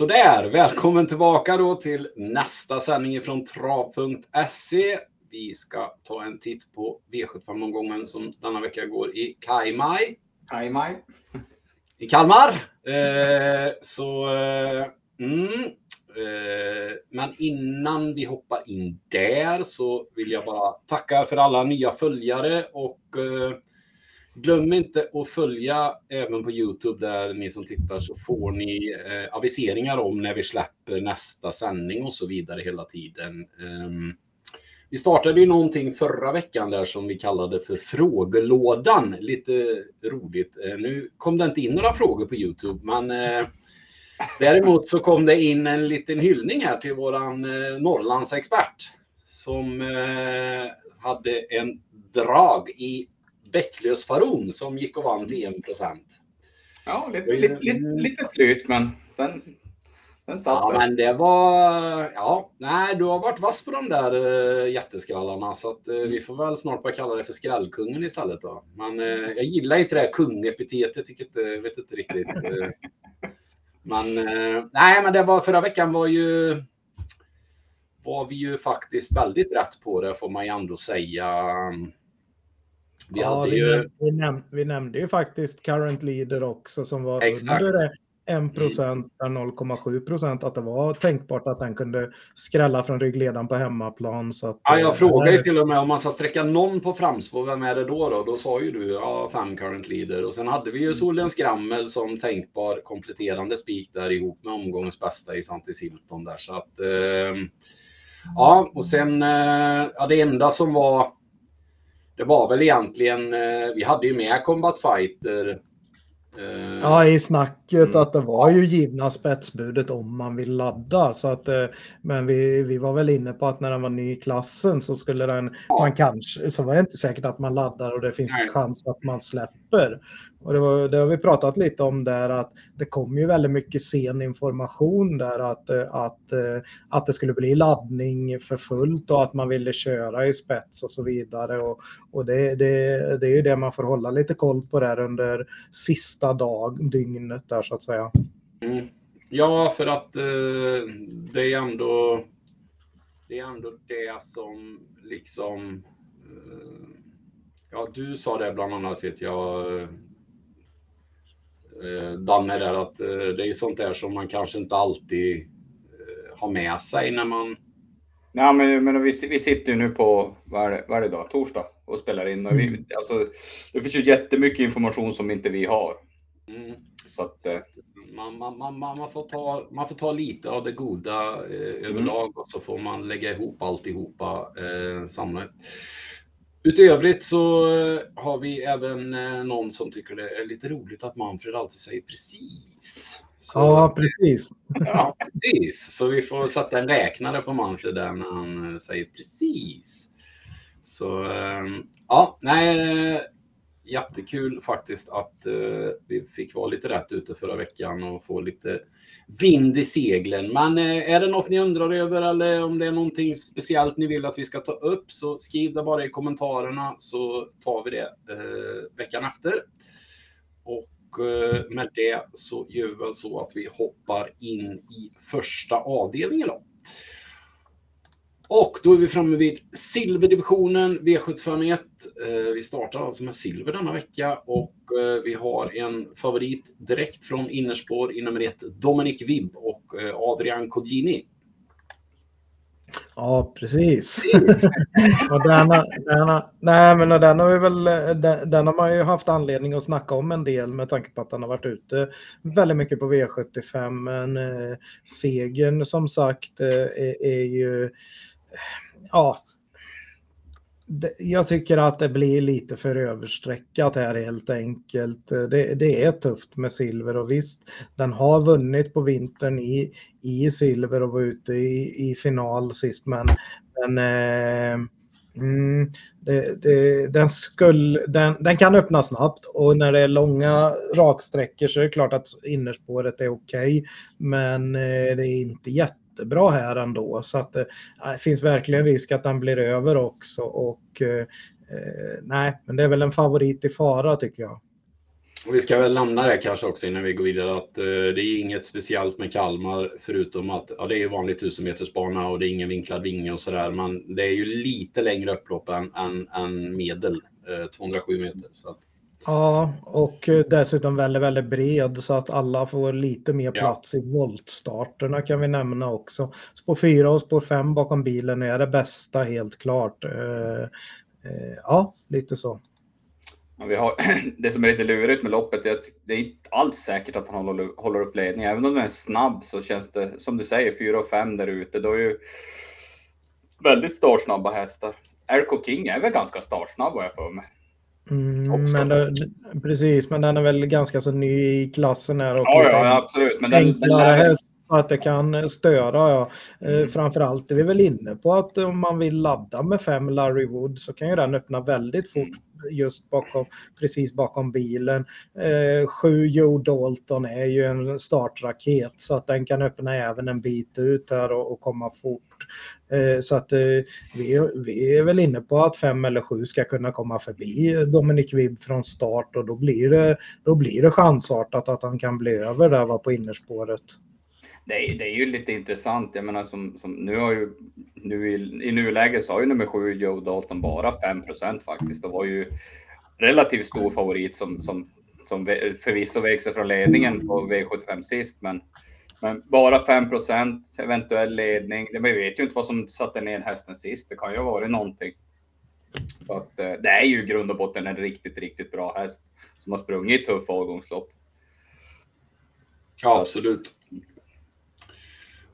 Sådär, välkommen tillbaka då till nästa sändning från trav.se. Vi ska ta en titt på V75-omgången som denna vecka går i Kajmaj. Kajmaj. I Kalmar. Eh, så, eh, mm, eh, men innan vi hoppar in där så vill jag bara tacka för alla nya följare och eh, Glöm inte att följa även på Youtube där ni som tittar så får ni eh, aviseringar om när vi släpper nästa sändning och så vidare hela tiden. Um, vi startade ju någonting förra veckan där som vi kallade för frågelådan. Lite roligt. Eh, nu kom det inte in några frågor på Youtube, men eh, däremot så kom det in en liten hyllning här till våran eh, Norrlandsexpert som eh, hade en drag i Bäcklös Faron som gick och vann till 1 procent. Ja, lite, lite, lite, lite flyt, men den, den satt Ja, där. men det var... Ja, nej, du har varit vass på de där uh, jätteskrallarna så att uh, vi får väl snart börja kalla det för skrällkungen istället då. Men uh, jag gillar inte det här kungepitetet, tycker inte, vet inte riktigt. Uh, men uh, nej, men det var förra veckan var ju var vi ju faktiskt väldigt rätt på det får man ju ändå säga. Vi, ja, vi, ju... vi, näm vi, nämnde ju faktiskt current leader också som var Exakt. under 1 procent, 0,7 procent, att det var tänkbart att den kunde skrälla från ryggledaren på hemmaplan. Så att, ja, jag frågade ju till och med om man ska sträcka någon på framspår, vem är det då? Då, då sa ju du ja, fem current leader och sen hade vi ju Solens Skrammel som tänkbar kompletterande spik där ihop med omgångens bästa i Santi Silton där så att eh, ja, och sen eh, ja, det enda som var det var väl egentligen, vi hade ju med Combat Fighter. Ja, i snacket mm. att det var ju givna spetsbudet om man vill ladda. Så att, men vi, vi var väl inne på att när den var ny i klassen så skulle den, ja. man kanske, så var det inte säkert att man laddar och det finns Nej. chans att man släpper. Och det, var, det har vi pratat lite om där att det kom ju väldigt mycket sen information där att, att, att det skulle bli laddning för fullt och att man ville köra i spets och så vidare. Och, och det, det, det är ju det man får hålla lite koll på där under sista dag, dygnet där så att säga. Mm. Ja, för att eh, det är ändå det är ändå det som liksom eh, Ja, du sa det bland annat vet jag eh, Danne där att eh, det är sånt där som man kanske inte alltid eh, har med sig när man Ja, men, men vi, vi sitter ju nu på, vad är, det, idag, torsdag och spelar in. Och vi, alltså, det finns ju jättemycket information som inte vi har. Mm. Så att, man, man, man, man, får ta, man får ta lite av det goda eh, överlag och så får man lägga ihop alltihopa eh, samlat. Utövrigt så har vi även eh, någon som tycker det är lite roligt att Manfred alltid säger precis. Så, ja, precis. Ja, precis. Så vi får sätta en räknare på Manfred där när han eh, säger precis. Så ehm, ja, nej, jättekul faktiskt att vi fick vara lite rätt ute förra veckan och få lite vind i seglen. Men eh, är det något ni undrar över eller om det är någonting speciellt ni vill att vi ska ta upp så skriv det bara i kommentarerna så tar vi det eh, veckan efter. Och eh, med det så gör vi väl så att vi hoppar in i första avdelningen då. Och då är vi framme vid silverdivisionen V751. Vi startar alltså med silver denna vecka och vi har en favorit direkt från innerspår i nummer ett, Dominic Vibb och Adrian Codini. Ja, precis. och denna, denna, nej, men den har, vi väl, den, den, har man ju haft anledning att snacka om en del med tanke på att den har varit ute väldigt mycket på V75. Men eh, segern som sagt är, är ju ja, jag tycker att det blir lite för överstreckat här helt enkelt. Det, det, är tufft med silver och visst, den har vunnit på vintern i, i silver och var ute i, i final sist, men, men eh, mm, det, det, den, skulle, den, den, kan öppna snabbt och när det är långa raksträckor så är det klart att innerspåret är okej, okay, men eh, det är inte jätte jättebra här ändå. Så att eh, det finns verkligen risk att den blir över också. Och eh, eh, nej, men det är väl en favorit i fara tycker jag. Och vi ska väl lämna det kanske också innan vi går vidare att eh, det är inget speciellt med Kalmar förutom att ja, det är vanlig 1000 metersbana och det är ingen vinklad vinge och sådär. Men det är ju lite längre upplopp än, än, än medel, eh, 207 meter. Så att, Ja, och dessutom väldigt, väldigt bred så att alla får lite mer plats i voltstarterna kan vi nämna också. Spår 4 och spår 5 bakom bilen är det bästa helt klart. Eh, eh, ja, lite så. Ja, vi har, det som är lite lurigt med loppet är att det är inte alls säkert att han håller, håller upp ledningen. Även om den är snabb så känns det, som du säger, 4 och 5 där ute. Då är ju väldigt startsnabba hästar. RK King är väl ganska startsnabb vad jag för mig. Mm, men det, precis, men den är väl ganska så ny i klassen här. Och ja, ja, absolut. Men den, enklare den häst så att det kan störa. Ja. Mm. Framförallt är vi väl inne på att om man vill ladda med fem Larry Wood så kan ju den öppna väldigt fort just bakom, precis bakom bilen. Eh, sju Joe Dalton är ju en startraket så att den kan öppna även en bit ut här och, och komma fort. Eh, så att eh, vi, vi är väl inne på att fem eller sju ska kunna komma förbi Dominic Wibb från start och då blir det, då blir det chansartat att han kan bli över där var på innerspåret. Det är, det är ju lite intressant. Jag menar som, som nu har ju nu i, i nuläget så har ju nummer sju Joe Dalton bara 5% faktiskt. Det var ju relativt stor favorit som, som, som förvisso växer sig från ledningen på V75 sist, men, men bara 5% eventuell ledning. Vi vet ju inte vad som satte ner hästen sist. Det kan ju ha varit någonting. Så att, eh, det är ju i grund och botten en riktigt, riktigt bra häst som har sprungit i tuffa avgångslopp. Ja, absolut.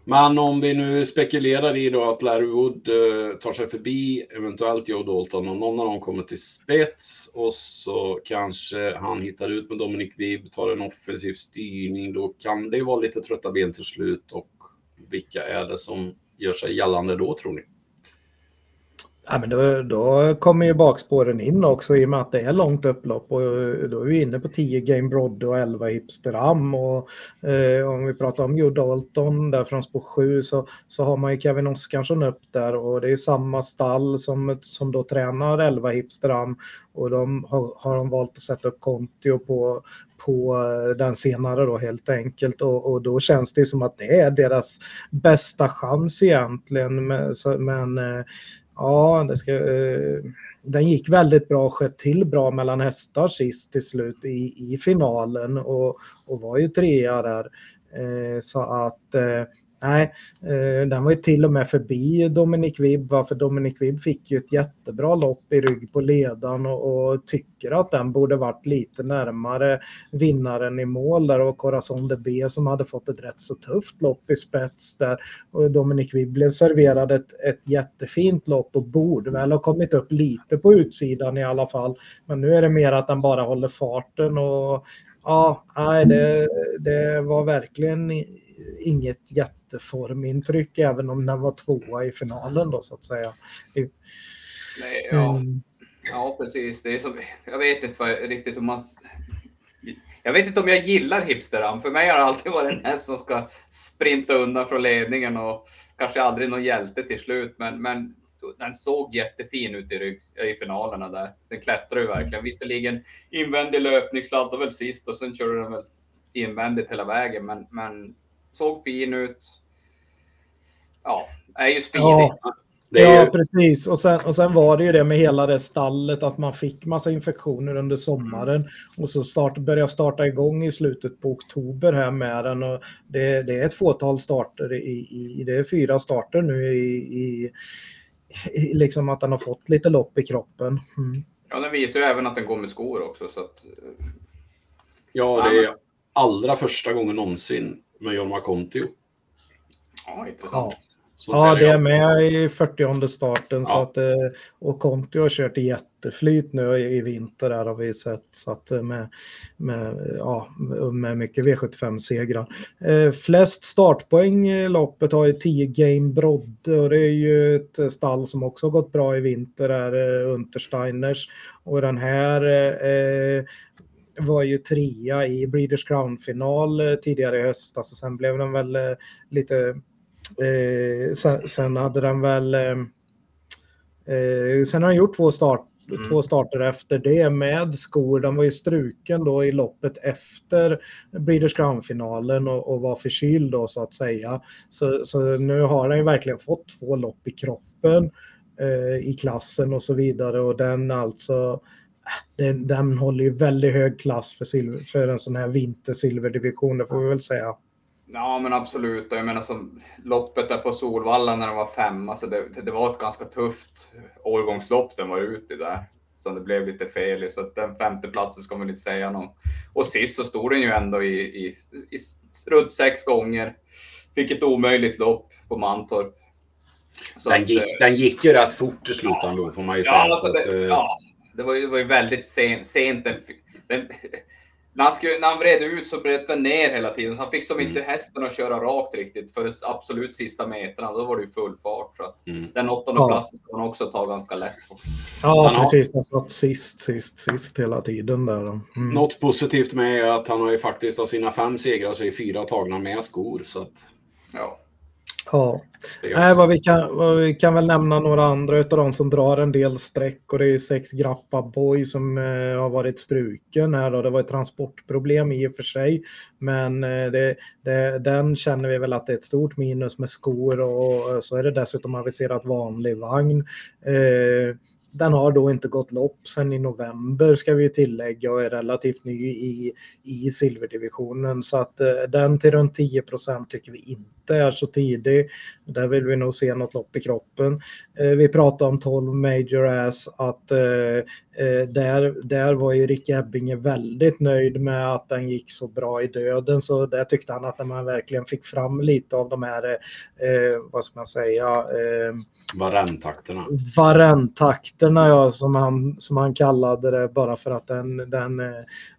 Men om vi nu spekulerar i då att Larry Wood eh, tar sig förbi eventuellt Joe Dalton och någon av dem kommer till spets och så kanske han hittar ut med Dominic Wibb, tar en offensiv styrning. Då kan det vara lite trötta ben till slut och vilka är det som gör sig gällande då tror ni? Ja, men då, då kommer ju bakspåren in också i och med att det är långt upplopp och eh, då är vi inne på 10 Game broad och 11 Hipsteram och eh, om vi pratar om Joe Dalton där från spår 7 så, så har man ju Kevin Oskarsson upp där och det är samma stall som, som då tränar 11 Hipsteram och de har, har de valt att sätta upp Kontio på, på eh, den senare då helt enkelt och, och, då känns det som att det är deras bästa chans egentligen. Men, men eh, Ja, det ska, eh, den gick väldigt bra, sköt till bra mellan hästar sist till slut i, i finalen och, och var ju trea där. Eh, så att eh, Nej, eh, den var ju till och med förbi Dominic Wibb, för Dominic Wibb fick ju ett jättebra lopp i rygg på ledan och, och, tycker att den borde varit lite närmare vinnaren i mål där och Corazon de B som hade fått ett rätt så tufft lopp i spets där och Dominic Wibb blev serverad ett, ett jättefint lopp och borde väl ha kommit upp lite på utsidan i alla fall. Men nu är det mer att den bara håller farten och ja, nej, det, det var verkligen inget jätteformintryck även om den var tvåa i finalen då så att säga. Nej, ja. Mm. ja, precis. Det är så, jag vet inte vad, riktigt om man... Jag vet inte om jag gillar hipsteram. För mig har det alltid varit en häst som ska sprinta undan från ledningen och kanske aldrig någon hjälte till slut. Men, men den såg jättefin ut i, rygg, i finalerna där. Den klättrar ju verkligen. Visserligen invändig löpning, sladdade väl sist och sen körde den väl invändigt hela vägen. Men, men såg fin ut. Ja, är ju speedig. Ja. Ja, ju... precis. Och sen, och sen var det ju det med hela det stallet att man fick massa infektioner under sommaren och så start, började starta igång i slutet på oktober här med den. Och det, det är ett fåtal starter i, i, det är fyra starter nu i, i liksom att den har fått lite lopp i kroppen. Mm. Ja, den visar ju även att den går med skor också. Så att... Ja, det är allra första gången någonsin med Jorma Kontio. Ja, intressant. Ja. Ja, det är med i 40 starten. Ja. Så att, eh, och Conti har kört i jätteflyt nu i vinter här har vi sett. Så att eh, med, med, ja, med mycket V75-segrar. Eh, flest startpoäng i loppet har ju 10 Game Brodde och det är ju ett stall som också gått bra i vinter, är Untersteiners. Och den här eh, var ju trea i Breeders Crown-final tidigare i höstas och sen blev den väl lite... Eh, sen, sen, hade den väl... Eh, sen har den gjort två start, mm. två starter efter det med skor. Den var ju struken då i loppet efter Breeders Crown-finalen och, och, var förkyld då så att säga. Så, så nu har den ju verkligen fått två lopp i kroppen eh, i klassen och så vidare och den alltså den, den håller ju väldigt hög klass för, silver, för en sån här vintersilverdivision, det får vi väl säga. Ja, men absolut. Jag menar som loppet där på Solvalla när de var fem, alltså det, det var ett ganska tufft årgångslopp den var ute i där. Som det blev lite fel i, så att den femte platsen ska man inte säga något. Och sist så stod den ju ändå i, i, i runt sex gånger. Fick ett omöjligt lopp på Mantorp. den, gick, att, den gick ju rätt fort i slutändan får man ju säga. Alltså det, att, eh, ja, det var ju, det var ju väldigt sent. sent den, den, när, han skulle, när han vred ut så bröt den ner hela tiden, så han fick som mm. inte hästen att köra rakt riktigt för absolut sista metrarna. Då var det ju full fart. Så att mm. Den åttonde ja. platsen ska man också ta ganska lätt på. Ja, han precis. Han satt sist, sist, sist hela tiden där. Mm. Något positivt med är att han har ju faktiskt av sina fem segrar så är fyra tagna med skor. Så att... Ja. Ja, Nej, vad vi, kan, vad vi kan väl nämna några andra av de som drar en del streck och det är sex Grappa Boy som eh, har varit struken här och det var ett transportproblem i och för sig. Men eh, det, det, den känner vi väl att det är ett stort minus med skor och så är det dessutom aviserat vanlig vagn. Eh, den har då inte gått lopp sedan i november ska vi tillägga och är relativt ny i, i silverdivisionen så att eh, den till runt 10% tycker vi inte inte är så tidig. Där vill vi nog se något lopp i kroppen. Eh, vi pratade om 12 Major Ass att eh, eh, där, där var ju Rick Ebbinge väldigt nöjd med att den gick så bra i döden så där tyckte han att man verkligen fick fram lite av de här, vad ska man säga, Varentakterna. Varentakterna ja, som han, som han kallade det bara för att den, den,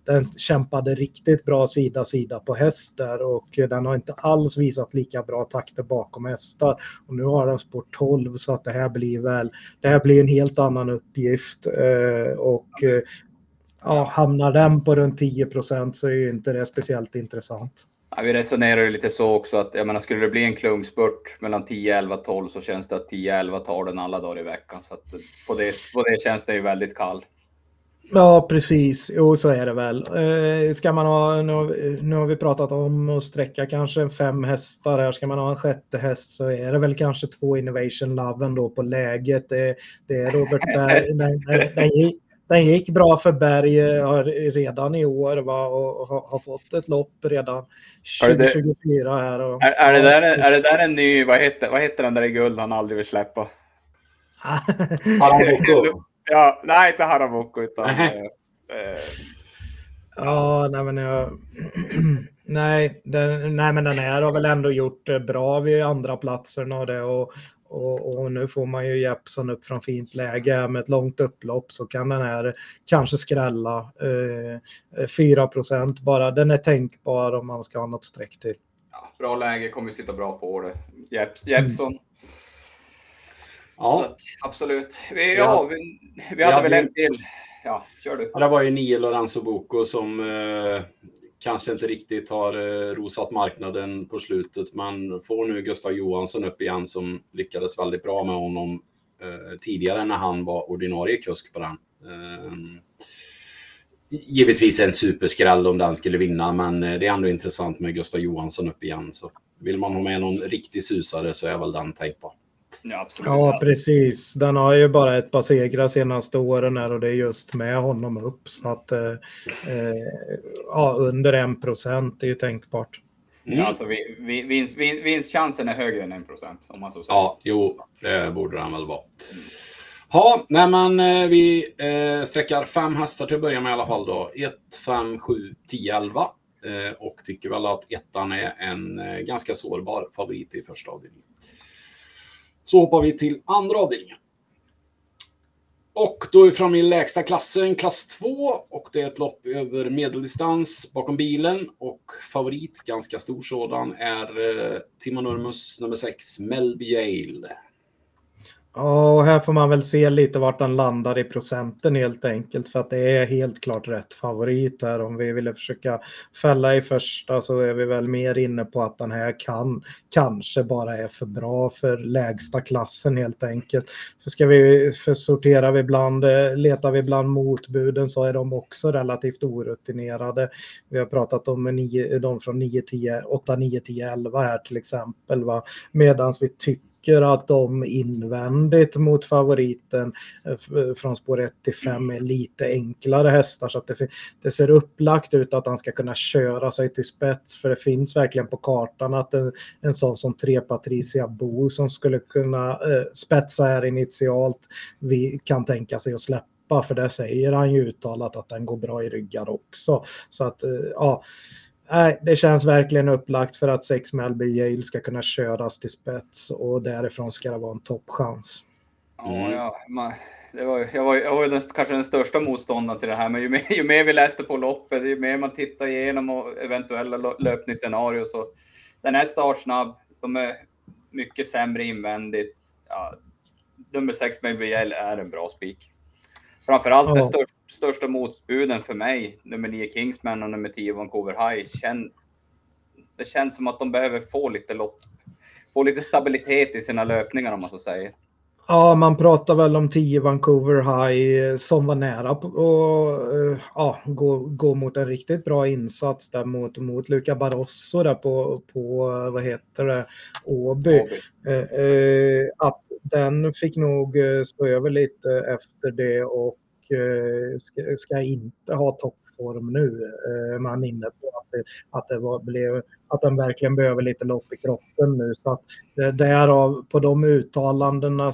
den kämpade riktigt bra sida sida på häst där och den har inte alls visat lika bra takter bakom hästar. Och nu har han spår 12 så att det här blir väl, det här blir en helt annan uppgift eh, och eh, ja, hamnar den på runt 10% så är ju inte det speciellt intressant. Ja, vi resonerar ju lite så också att jag menar, skulle det bli en klungspurt mellan 10, 11, 12 så känns det att 10, 11 tar den alla dagar i veckan. Så att på det, på det känns det ju väldigt kall. Ja, precis. Jo, så är det väl. Eh, ska man ha, nu, har, nu har vi pratat om att sträcka kanske fem hästar här. Ska man ha en sjätte häst så är det väl kanske två Innovation Love då på läget. Det, det är Robert Berg. Den, den, gick, den, gick, bra för Berg eh, redan i år va, och har, har fått ett lopp redan 2024 här. Och, är, är, det där, är det där en ny, vad heter, vad heter den där i guld han aldrig vill släppa? Ja, nej, inte Haramoko utan... äh, ja, nej men jag... nej, den, nej, men den här har väl ändå gjort bra vid andra platserna och det och, och, och, nu får man ju Jeppson upp från fint läge med ett långt upplopp så kan den här kanske skrälla eh, 4 bara. Den är tänkbar om man ska ha något streck till. Ja, bra läge, kommer sitta bra på det. Jeppson mm. Ja. Att, absolut. Vi, ja, vi, vi hade väl en till. Ja, kör du. Ja, det var ju nio Lorenzo Bocco som eh, kanske inte riktigt har eh, rosat marknaden på slutet, men får nu Gustav Johansson upp igen som lyckades väldigt bra med honom eh, tidigare när han var ordinarie kusk på den. Eh, givetvis en superskräll om den skulle vinna, men eh, det är ändå intressant med Gustav Johansson upp igen. Så vill man ha med någon riktig susare så är väl den tänkbar. Ja, absolut. ja, precis. Den har ju bara ett par segrar senaste åren här och det är just med honom upp. Så att eh, eh ja, under en procent är ju tänkbart. Mm. Ja, alltså, vinst, vinst, vinstchansen är högre än en procent om man så säger. Ja, jo, det borde den väl vara. Ja, nej men eh, vi eh, sträckar fem hästar till att börja med i alla fall då. 1, 5, 7, 10, 11. Eh, och tycker väl att ettan är en eh, ganska sårbar favorit i första avdelningen. Så hoppar vi till andra avdelningen. Och då är vi framme i lägsta klassen, klass 2. Och det är ett lopp över medeldistans bakom bilen. Och favorit, ganska stor sådan, är eh, Timo Nurmus nummer 6, Melby Yale. Ja, och här får man väl se lite vart den landar i procenten helt enkelt för att det är helt klart rätt favorit här. Om vi ville försöka fälla i första så är vi väl mer inne på att den här kan kanske bara är för bra för lägsta klassen helt enkelt. För ska vi för sorterar vi bland, eh, letar vi bland motbuden så är de också relativt orutinerade. Vi har pratat om nio, de från 9, 10, 8, 9, 10, 11 här till exempel. Medan vi tycker tycker att de invändigt mot favoriten eh, eh, från spår 1 till 5 är lite enklare hästar. Så att det, det, ser upplagt ut att han ska kunna köra sig till spets. För det finns verkligen på kartan att en, en sån som 3 Patricia Bo som skulle kunna eh, spetsa här initialt vi kan tänka sig att släppa. För det säger han ju uttalat att den går bra i ryggar också. Så att eh, ja, nej, det känns verkligen upplagt för att sex Melby Yale ska kunna köras till spets och därifrån ska det vara en toppchans. Mm. Ja, man, det var, jag var, jag var den, kanske den största motståndaren till det här, men ju mer, ju mer vi läste på loppet, ju mer man tittar igenom och eventuella löpningsscenarier så den är startsnabb. De är mycket sämre invändigt. Ja, nummer sex Melby Yale är en bra spik. Framförallt ja. den största, största motbuden för mig, nummer 9 Kingsman och nummer 10 Vancouver High, känn, det känns som att de behöver få lite lopp, få lite stabilitet i sina löpningar om man så säger. Ja, man pratar väl om 10 Vancouver High som var nära att ja, gå, gå mot en riktigt bra insats där mot, mot Luca Barosso där på, på vad heter det, Åby. Eh, eh, att den fick nog eh, stå över lite efter det och eh, Eh, ska, ska inte ha topp toppform nu. Eh, man inne på att det, att det var, blev att den verkligen behöver lite lopp i kroppen nu. Så att därav på de uttalandena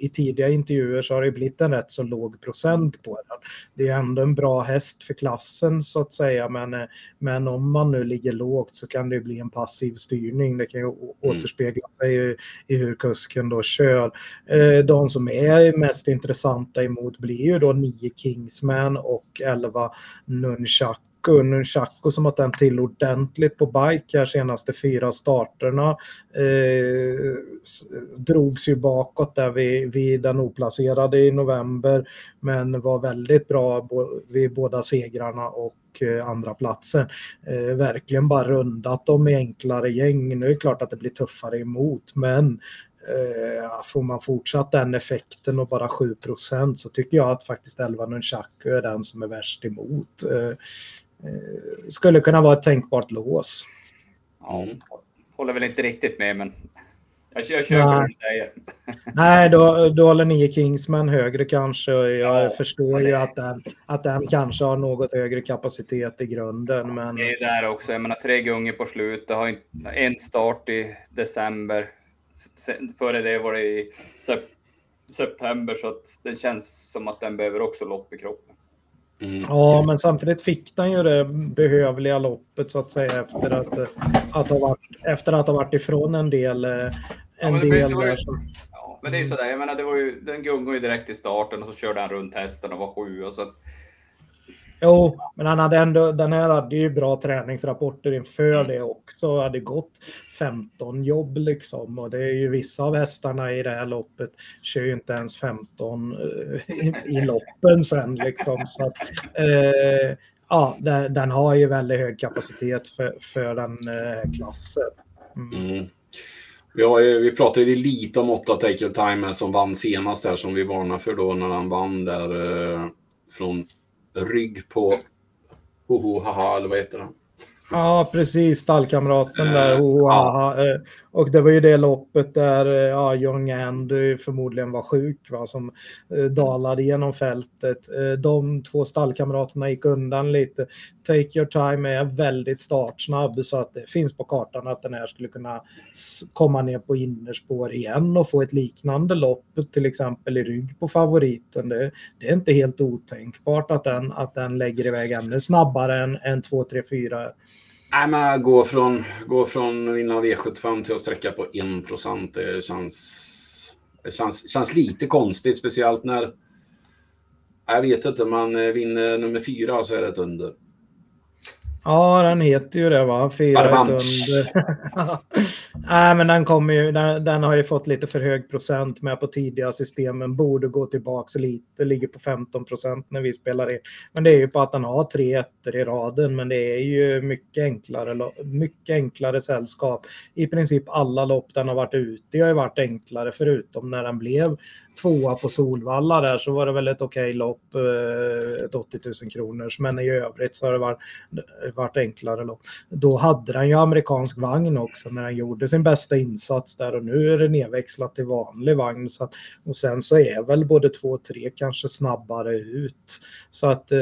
i tidiga intervjuer så har det blivit en rätt så låg procent på den. Det är ändå en bra häst för klassen så att säga men, men om man nu ligger lågt så kan det bli en passiv styrning. Det kan ju mm. återspegla sig i, i hur kusken då kör. Eh, de som är mest intressanta emot blir ju då 9 Kingsman och 11 Nunchaku. Nunchaku som har tänt till ordentligt på bike här senaste fyra starterna. Eh, drogs ju bakåt där vid, vid den oplacerade i november men var väldigt bra vid båda segrarna och eh, andra platsen. Eh, verkligen bara rundat dem i enklare gäng. Nu är det klart att det blir tuffare emot men eh, får man fortsatt den effekten och bara 7% så tycker jag att faktiskt 11 Nunchaku är den som är värst emot. Eh, Eh, skulle kunna vara ett tänkbart lås. Ja, håller väl inte riktigt med, men jag, köper vad du säger. Nej, då, då håller nio Kingsman högre kanske. Jag ja, förstår ju att den, att den kanske har något högre kapacitet i grunden. Men... Det är där också. Jag menar tre gånger på slutet. Har en start i december. Före det var det i september så att det känns som att den behöver också lopp i kroppen. Mm. Ja, men samtidigt fick den ju det behövliga loppet så att säga efter att, att ha, varit, efter att ha varit ifrån en del. Eh, en ja, del ju, ja, men det är ju sådär, jag menar, det var ju, den gungade ju direkt i starten och så körde han runt hästen och var sju. Och så att, Jo, men han hade ändå, den här hade ju bra träningsrapporter inför mm. det också. Hade gått 15 jobb liksom och det är ju vissa av hästarna i det här loppet kör ju inte ens 15 eh, i, i loppen sen liksom. Så att, eh, ja, den, den, har ju väldigt hög kapacitet för, för den eh, klassen. Mm. Mm. Vi, har ju, vi pratade lite om 8 Take Your Time som vann senast här som vi varnade för då när han vann där eh, från rygg på Hoho Haha, eller vad heter han? Ja, precis. Stallkamraten där. Oh, ja. Och det var ju det loppet där ja, Young Andy förmodligen var sjuk, va, som eh, dalade genom fältet. Eh, de två stallkamraterna gick undan lite. Take Your Time är väldigt startsnabb så att det finns på kartan att den här skulle kunna komma ner på innerspår igen och få ett liknande lopp, till exempel i rygg på favoriten. Det, det är inte helt otänkbart att den, att den lägger iväg ännu snabbare än, än 2, 3, 4 Nej, men gå från, gå från vinna V75 till att sträcka på 1 procent, det känns, det känns, känns lite konstigt, speciellt när jag vet inte, man vinner nummer fyra så är det ett under. Ja, den heter ju det va? Fyra under. Nej, men den kommer ju. Den, den, har ju fått lite för hög procent med på tidiga systemen. Borde gå tillbaks lite. Ligger på 15 procent när vi spelar in. Men det är ju på att den har tre ettor i raden. Men det är ju mycket enklare. Mycket enklare sällskap. I princip alla lopp den har varit ute har ju varit enklare förutom när den blev tvåa på Solvalla där så var det väl ett okej okay lopp, eh, ett 80 000 kronors. Men i övrigt så har det varit, varit enklare lopp. Då hade den ju amerikansk vagn också när den gjorde sin bästa insats där och nu är det nedväxlat till vanlig vagn. Så att, och sen så är väl både två och tre kanske snabbare ut. Så att, eh,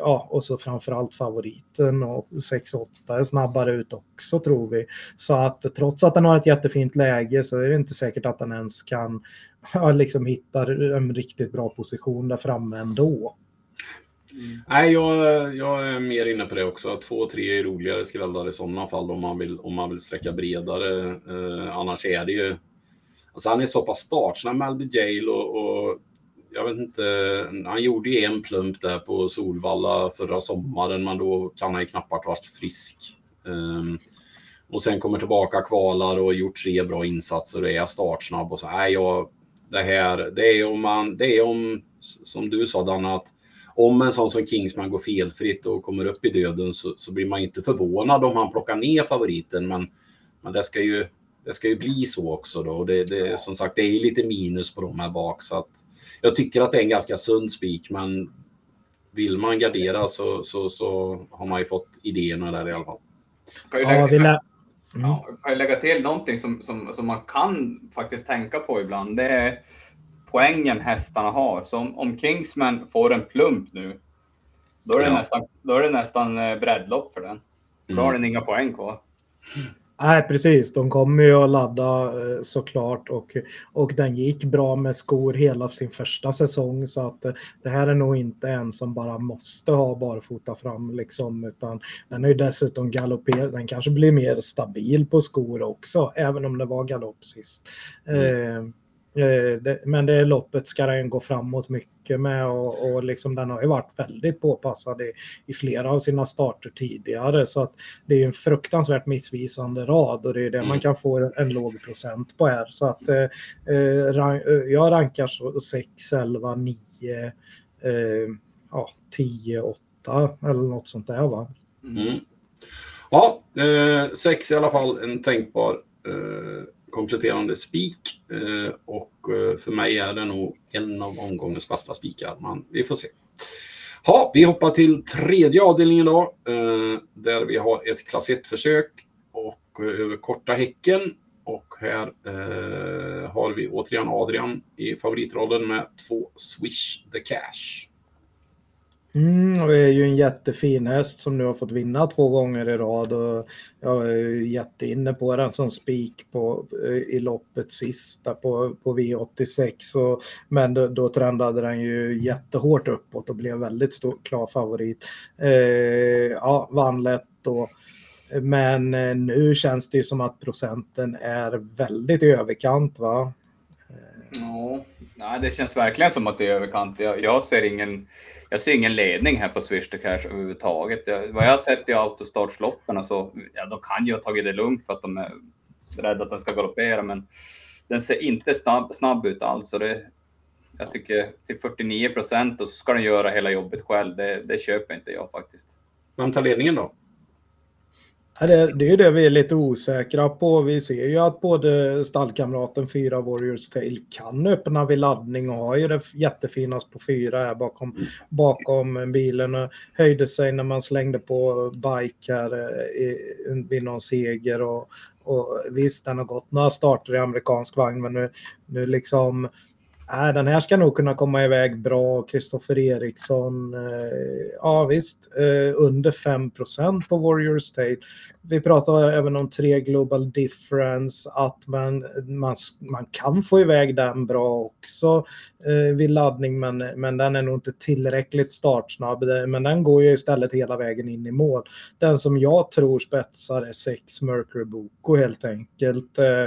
ja, och så framförallt favoriten och 6-8 är snabbare ut också tror vi. Så att trots att den har ett jättefint läge så är det inte säkert att den ens kan liksom hittar en riktigt bra position där framme ändå. Mm. Nej, jag, jag är mer inne på det också. Två tre är roligare skrällar i sådana fall om man vill, om man vill sträcka bredare. Eh, annars är det ju... Alltså han är så pass startsnabb med Alby Jail och, och, jag vet inte, han gjorde ju en plump där på Solvalla förra sommaren, men då kan han ju knappast varit frisk. Eh, och sen kommer tillbaka, kvalar och gjort tre bra insatser och är startsnabb och så. Nej, jag, det här. Det är om man, det är om, som du sa Danne, att om en sån som Kingsman går felfritt och kommer upp i döden så, så blir man inte förvånad om han plockar ner favoriten. Men, men det, ska ju, det ska ju bli så också då. Och det, det, som sagt, det är lite minus på de här bak. Så att jag tycker att det är en ganska sund spik, men vill man gardera så, så, så har man ju fått idéerna där i alla fall. Ja, vi lär, Mm. Ja, kan jag lägga till någonting som, som, som man kan faktiskt tänka på ibland. Det är poängen hästarna har. Så om, om Kingsman får en plump nu, då är det, ja. nästan, då är det nästan eh, breddlopp för den. Då har mm. den inga poäng kvar. Nej, precis. De kommer ju att ladda eh, såklart och, och den gick bra med skor hela sin första säsong så att eh, det här är nog inte en som bara måste ha barfota fram liksom utan den är ju dessutom galopperad. Den kanske blir mer stabil på skor också, även om det var galopp sist. Mm. Eh, Eh, men det loppet ska den gå framåt mycket med och, och liksom den har ju varit väldigt påpassad i, i, flera av sina starter tidigare så att det är en fruktansvärt missvisande rad och det är det mm. man kan få en låg procent på här så att eh, eh jag rankar så 6, 11, 9, eh, ja, 10, 8 eller något sånt där va. Mm. Ja, 6 eh, i alla fall en tänkbar eh, kompletterande spik eh, och eh, för mig är det nog en av omgångens bästa spikar, men vi får se. Ja, vi hoppar till tredje avdelningen då, eh, där vi har ett klass 1-försök och över korta häcken. Och här eh, har vi återigen Adrian i favoritrollen med två Swish the Cash. Mm, och det är ju en jättefin häst som nu har fått vinna två gånger i rad och jag är ju jätteinne på den som spik på, eh, i loppet sista på, på V86. Och, men då, då trendade den ju jättehårt uppåt och blev väldigt stor, klar favorit. Eh, ja, vann lätt då. Men eh, nu känns det ju som att procenten är väldigt i överkant va? Eh. Ja, nej, det känns verkligen som att det är överkant. Jag, jag, ser, ingen, jag ser ingen ledning här på Swish to Cash överhuvudtaget. Jag, vad jag har sett i autostartsloppen så ja, de kan ju ha tagit det lugnt för att de är rädda att den ska galoppera, men den ser inte snabb, snabb ut alls. Det, jag tycker till 49 procent och så ska den göra hela jobbet själv. Det, det köper inte jag faktiskt. Vem tar ledningen då? Det, det är det vi är lite osäkra på. Vi ser ju att både stallkamraten 4 Warriors Tail kan öppna vid laddning och har ju det jättefinast på 4 här bakom, bakom bilen. Och höjde sig när man slängde på bike här eh, i, vid någon seger. Och, och visst, den har gått några starter i amerikansk vagn men nu, nu liksom äh, den här ska nog kunna komma iväg bra. Kristoffer Eriksson, eh, ja visst, eh, under 5% på Warriors State. Vi pratar även om tre Global Difference, att man, man, man kan få iväg den bra också eh, vid laddning, men, men den är nog inte tillräckligt startsnabb. Men den går ju istället hela vägen in i mål. Den som jag tror spetsar är 6 Mercury Boko helt enkelt. Eh,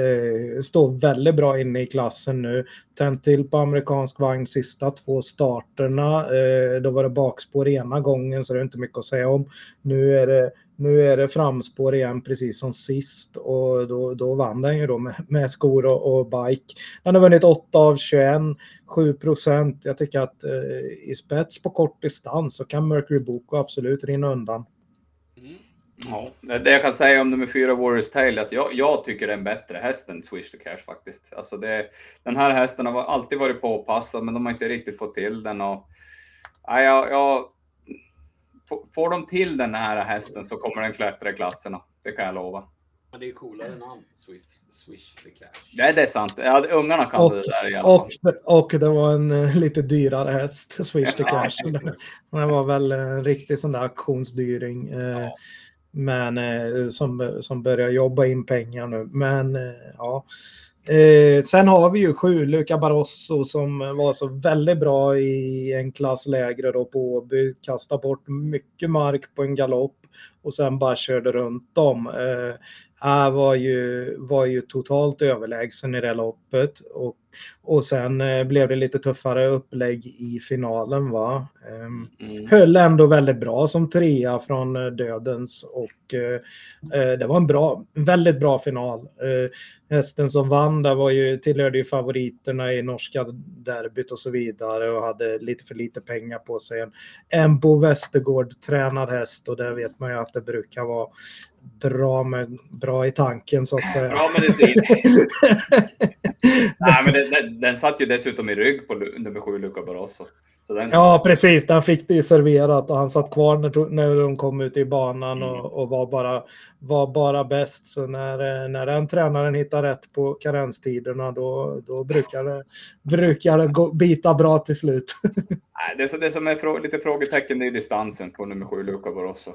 eh, står väldigt bra inne i klassen nu tänt till på amerikansk vagn sista två starterna. Eh, då var det bakspår ena gången så det är inte mycket att säga om. Nu är det nu är det framspår igen precis som sist och då, då vann den ju då med, med skor och, och, bike. Den har vunnit 8 av 21, 7 procent. Jag tycker att eh, i spets på kort distans så kan Mercury Boko absolut rinna undan. Mm. Ja, det jag kan säga om nummer fyra Warriors Tail är att jag, jag tycker det är en bättre häst än Swish to Cash faktiskt. Alltså det, den här hästen har alltid varit påpassad men de har inte riktigt fått till den. Och, ja, jag, jag får de till den här hästen så kommer den klättra i klasserna. Det kan jag lova. Men det är coolare namn, Swish, Swish the Cash. Nej, det är sant. Ja, ungarna kan och, det där i alla och, fall. Och det var en uh, lite dyrare häst, Swish the Cash. Ja, det var väl en riktig sån där auktionsdyring. Uh, ja. Men eh, som, som börjar jobba in pengar nu. Men eh, ja. Eh, sen har vi ju sju, Luca Barroso som var så väldigt bra i en klass lägre då på Åby. Kastade bort mycket mark på en galopp och sen bara körde runt dem. Eh, var, ju, var ju totalt överlägsen i det loppet och och sen eh, blev det lite tuffare upplägg i finalen. Va? Eh, mm. Höll ändå väldigt bra som trea från eh, Dödens och eh, det var en bra, väldigt bra final. Hästen som vann där var ju, tillhörde ju favoriterna i norska derbyt och så vidare och hade lite för lite pengar på sig. En, en Bo Westergård tränad häst och där vet man ju att det brukar vara bra, med, bra i tanken så att säga. Bra medicin. Nej, men det, den, den satt ju dessutom i rygg på nummer sju, Luca Barroso. Den... Ja, precis. Den fick det ju serverat och han satt kvar när, när de kom ut i banan och, mm. och, var, bara, var bara bäst. Så när, när den tränaren hittar rätt på karenstiderna då, då brukar det, brukar det gå, bita bra till slut. Det, det som är frå, lite frågetecken är distansen på nummer sju, Luca Barroso.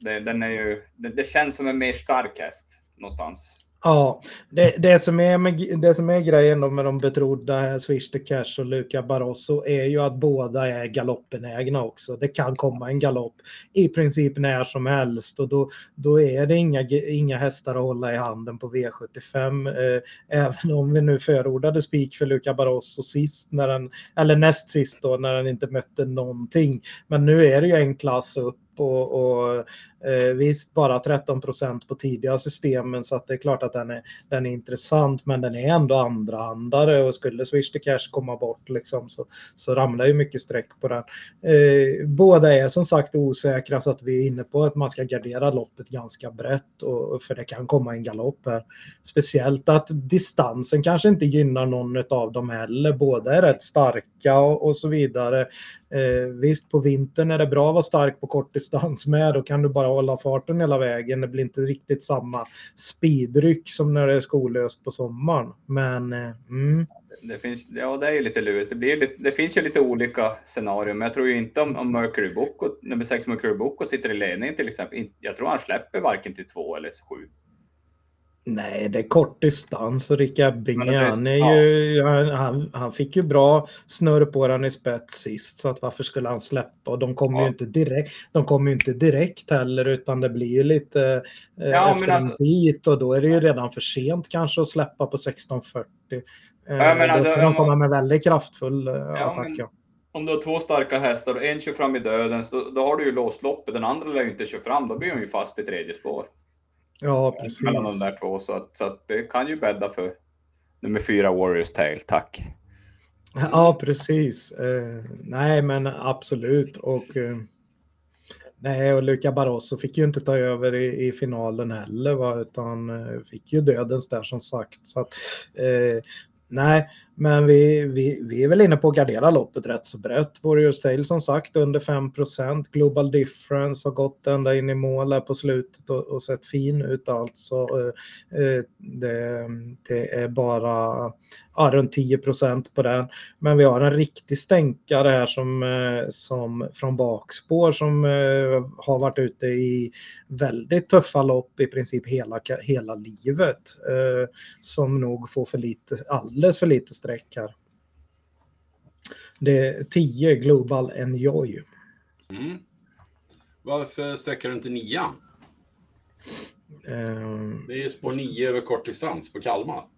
Det, den är ju, det, det känns som en mer stark häst någonstans. Ja, det, det, som är med, det som är grejen då med de betrodda Swish the Cash och Luca Barroso är ju att båda är galoppenägna också. Det kan komma en galopp i princip när som helst och då, då är det inga, inga hästar att hålla i handen på V75. Eh, även om vi nu förordade spik för Luca Barroso sist, när den, eller näst sist då, när den inte mötte någonting. Men nu är det ju en klass upp och, och eh, visst bara 13 procent på tidiga systemen så att det är klart att den är, den är intressant men den är ändå andrahandare och skulle Swish to Cash komma bort liksom så, så ramlar ju mycket streck på den. Eh, båda är som sagt osäkra så att vi är inne på att man ska gardera loppet ganska brett och, för det kan komma en galopp här. Speciellt att distansen kanske inte gynnar någon av dem heller. Båda är rätt starka och, och så vidare. Eh, visst på vintern är det bra att vara stark på kort distans med. Då kan du bara hålla farten hela vägen. Det blir inte riktigt samma speedryck som när det är skolöst på sommaren. Men eh, mm. det, finns, ja, det är ju lite lurigt. Det, blir lite, det finns ju lite olika scenarier, men jag tror ju inte om, om Mercury Book och nummer 6 Mercury Book och sitter i ledning till exempel. Jag tror han släpper varken till två eller sju. Nej, det är kort distans och Rickard Binge, han, är ju, han, han, fick ju bra snurr på den i spets sist så att varför skulle han släppa? Och de kommer ja. ju inte direkt, de kommer inte direkt heller utan det blir ju lite eh, ja, efter en alltså, bit och då är det ju redan för sent kanske att släppa på 1640. Eh, ja, men, då ska de komma med väldigt kraftfull eh, ja, attack. Men, om du har två starka hästar och en kör fram i dödens, då, då har du ju låst loppet. Den andra lär ju inte köra fram, då blir hon ju fast i tredje spår. Ja, precis. Mellan de där två. Så att, så att det kan ju bädda för nummer fyra Warriors Tale. Tack. Ja, precis. Eh, nej, men absolut. Och, eh, nej, och Luca Barroso fick ju inte ta över i, i finalen heller, va? utan eh, fick ju dödens där som sagt. Så att, eh, Nej, men vi, vi, vi är väl inne på att gardera loppet rätt så brett. Warriors Tale som sagt under 5% Global Difference har gått ända in i mål här på slutet och, och sett fin ut alltså. Eh, eh det, det är bara ja, runt 10 på den. Men vi har en riktig stänkare här som, eh, som från bakspår som eh, har varit ute i väldigt tuffa lopp i princip hela, hela livet. Eh, som nog får för lite, alldeles för lite streck här. Det är 10 Global Enjoy. Mm. Varför sträcker du inte nian? Um, det är ju spår 9 över kort distans på Kalmar.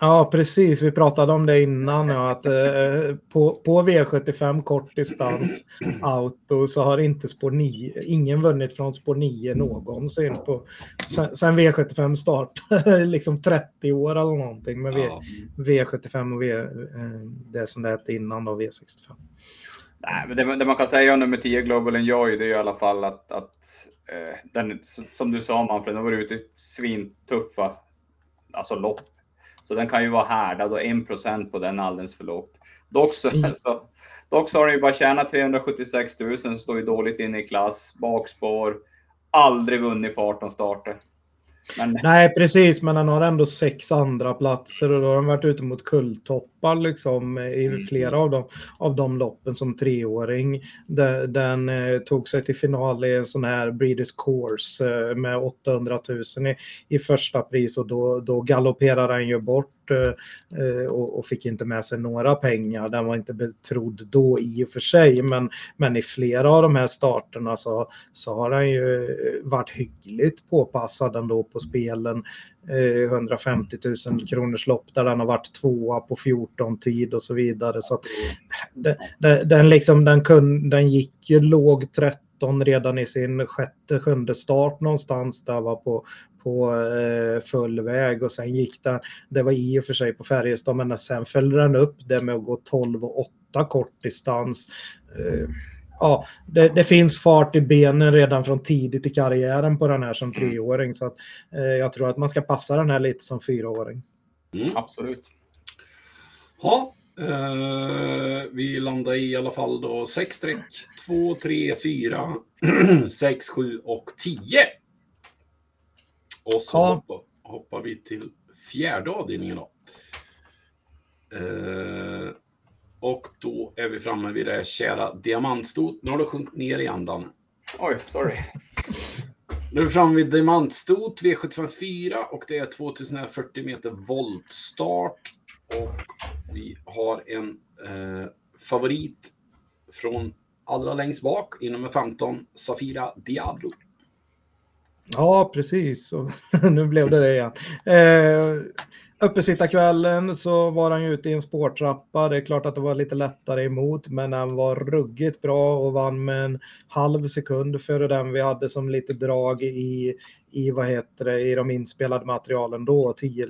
Ja, precis. Vi pratade om det innan. Ja, att, eh, på, på V75 kort distans auto så har inte spår 9, ingen vunnit från spår 9 någonsin. På, sen, sen V75 start, liksom 30 år eller någonting med v, ja. V75 och v, eh, det som det hette innan då, V65. Nej, men det, det, man kan säga om nummer 10 Global Enjoy det är i alla fall att, att eh, den, som du sa Manfred, den var ute svintuffa alltså lopp så den kan ju vara härdad och 1 på den är alldeles för lågt. Dock så, mm. så, dock så har den ju bara tjänat 376 000, står ju dåligt inne i klass, bakspår, aldrig vunnit på 18 starter. Men... Nej, precis, men han har ändå sex andra platser och då har han varit ute mot kulltoppar liksom i mm. flera av de, av de loppen som treåring. Den, den eh, tog sig till final i en sån här Breeders Course eh, med 800 000 i, i första pris och då, då galopperade han ju bort Eh, eh, och, fick inte med sig några pengar. Den var inte betrodd då i och för sig, men, men i flera av de här starterna så, så har han ju eh, varit hyggligt påpassad ändå på spelen. 150 000 kronors lopp där den har varit tvåa på 14 tid och så vidare. Så den, den, liksom, den, kun, den gick ju låg 30 13 redan i sin sjätte, sjunde start någonstans där var på, på eh, full väg och sen gick den, det var i och för sig på Färjestad, men sen följde den upp det med att gå 12 och 8 kortdistans. Eh, ja, det, det, finns fart i benen redan från tidigt i karriären på den här som mm. treåring så att eh, jag tror att man ska passa den här lite som fyraåring. Mm. Absolut. Ja, vi landar i alla fall då 6 streck, 2, 3, 4, 6, 7 och 10. Och så ja. hoppar, hoppar, vi till fjärde avdelningen då. Eh, och då är vi framme vid det kära diamantstot. Nu har du sjunkit ner igen Danne. Oj, sorry. Nu är vi framme vid diamantstot V754 och det är 2040 meter voltstart. Och vi har en eh, favorit från allra längst bak i nummer 15, Safira Diablo. Ja, precis. Och nu blev det det igen. Eh, Uppesittarkvällen så var han ute i en spårtrappa. Det är klart att det var lite lättare emot, men han var ruggigt bra och vann med en halv sekund före den vi hade som lite drag i i, vad heter det, i de inspelade materialen då, 10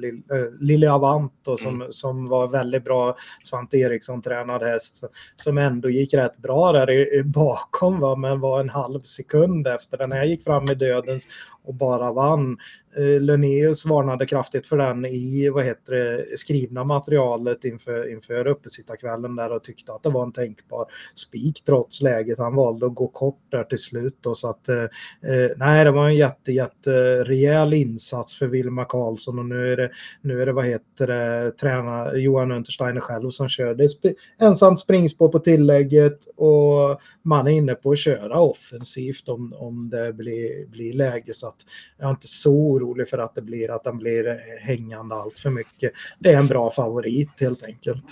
Lille äh, Avanto som, mm. som var väldigt bra Svante Eriksson tränad häst som ändå gick rätt bra där i, bakom va, men var en halv sekund efter. Den här gick fram i dödens och bara vann. Eh, Linnaeus varnade kraftigt för den i vad heter det, skrivna materialet inför, inför uppesittarkvällen där och tyckte att det var en tänkbar spik trots läget. Han valde att gå kort där till slut. Då, så att, eh, eh nej, det var en jätte, jätte rejäl insats för Wilma Karlsson och nu är det, nu är det vad heter det, tränare Johan Untersteiner själv som kör. Det är sp ensamt springspår på tillägget och man är inne på att köra offensivt om, om det blir, blir läge så att jag är inte så orolig för att det blir att den blir hängande allt för mycket. Det är en bra favorit helt enkelt.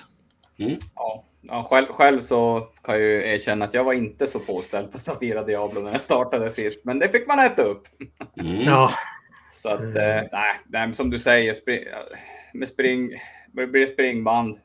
Mm. Ja. Ja, själv, själv, så kan jag ju erkänna att jag var inte så påställd på Safira Diablo när jag startade sist, men det fick man äta upp. Mm. Ja. Så att, mm. eh, nej, nej, som du säger, spring, med spring, det blir springband.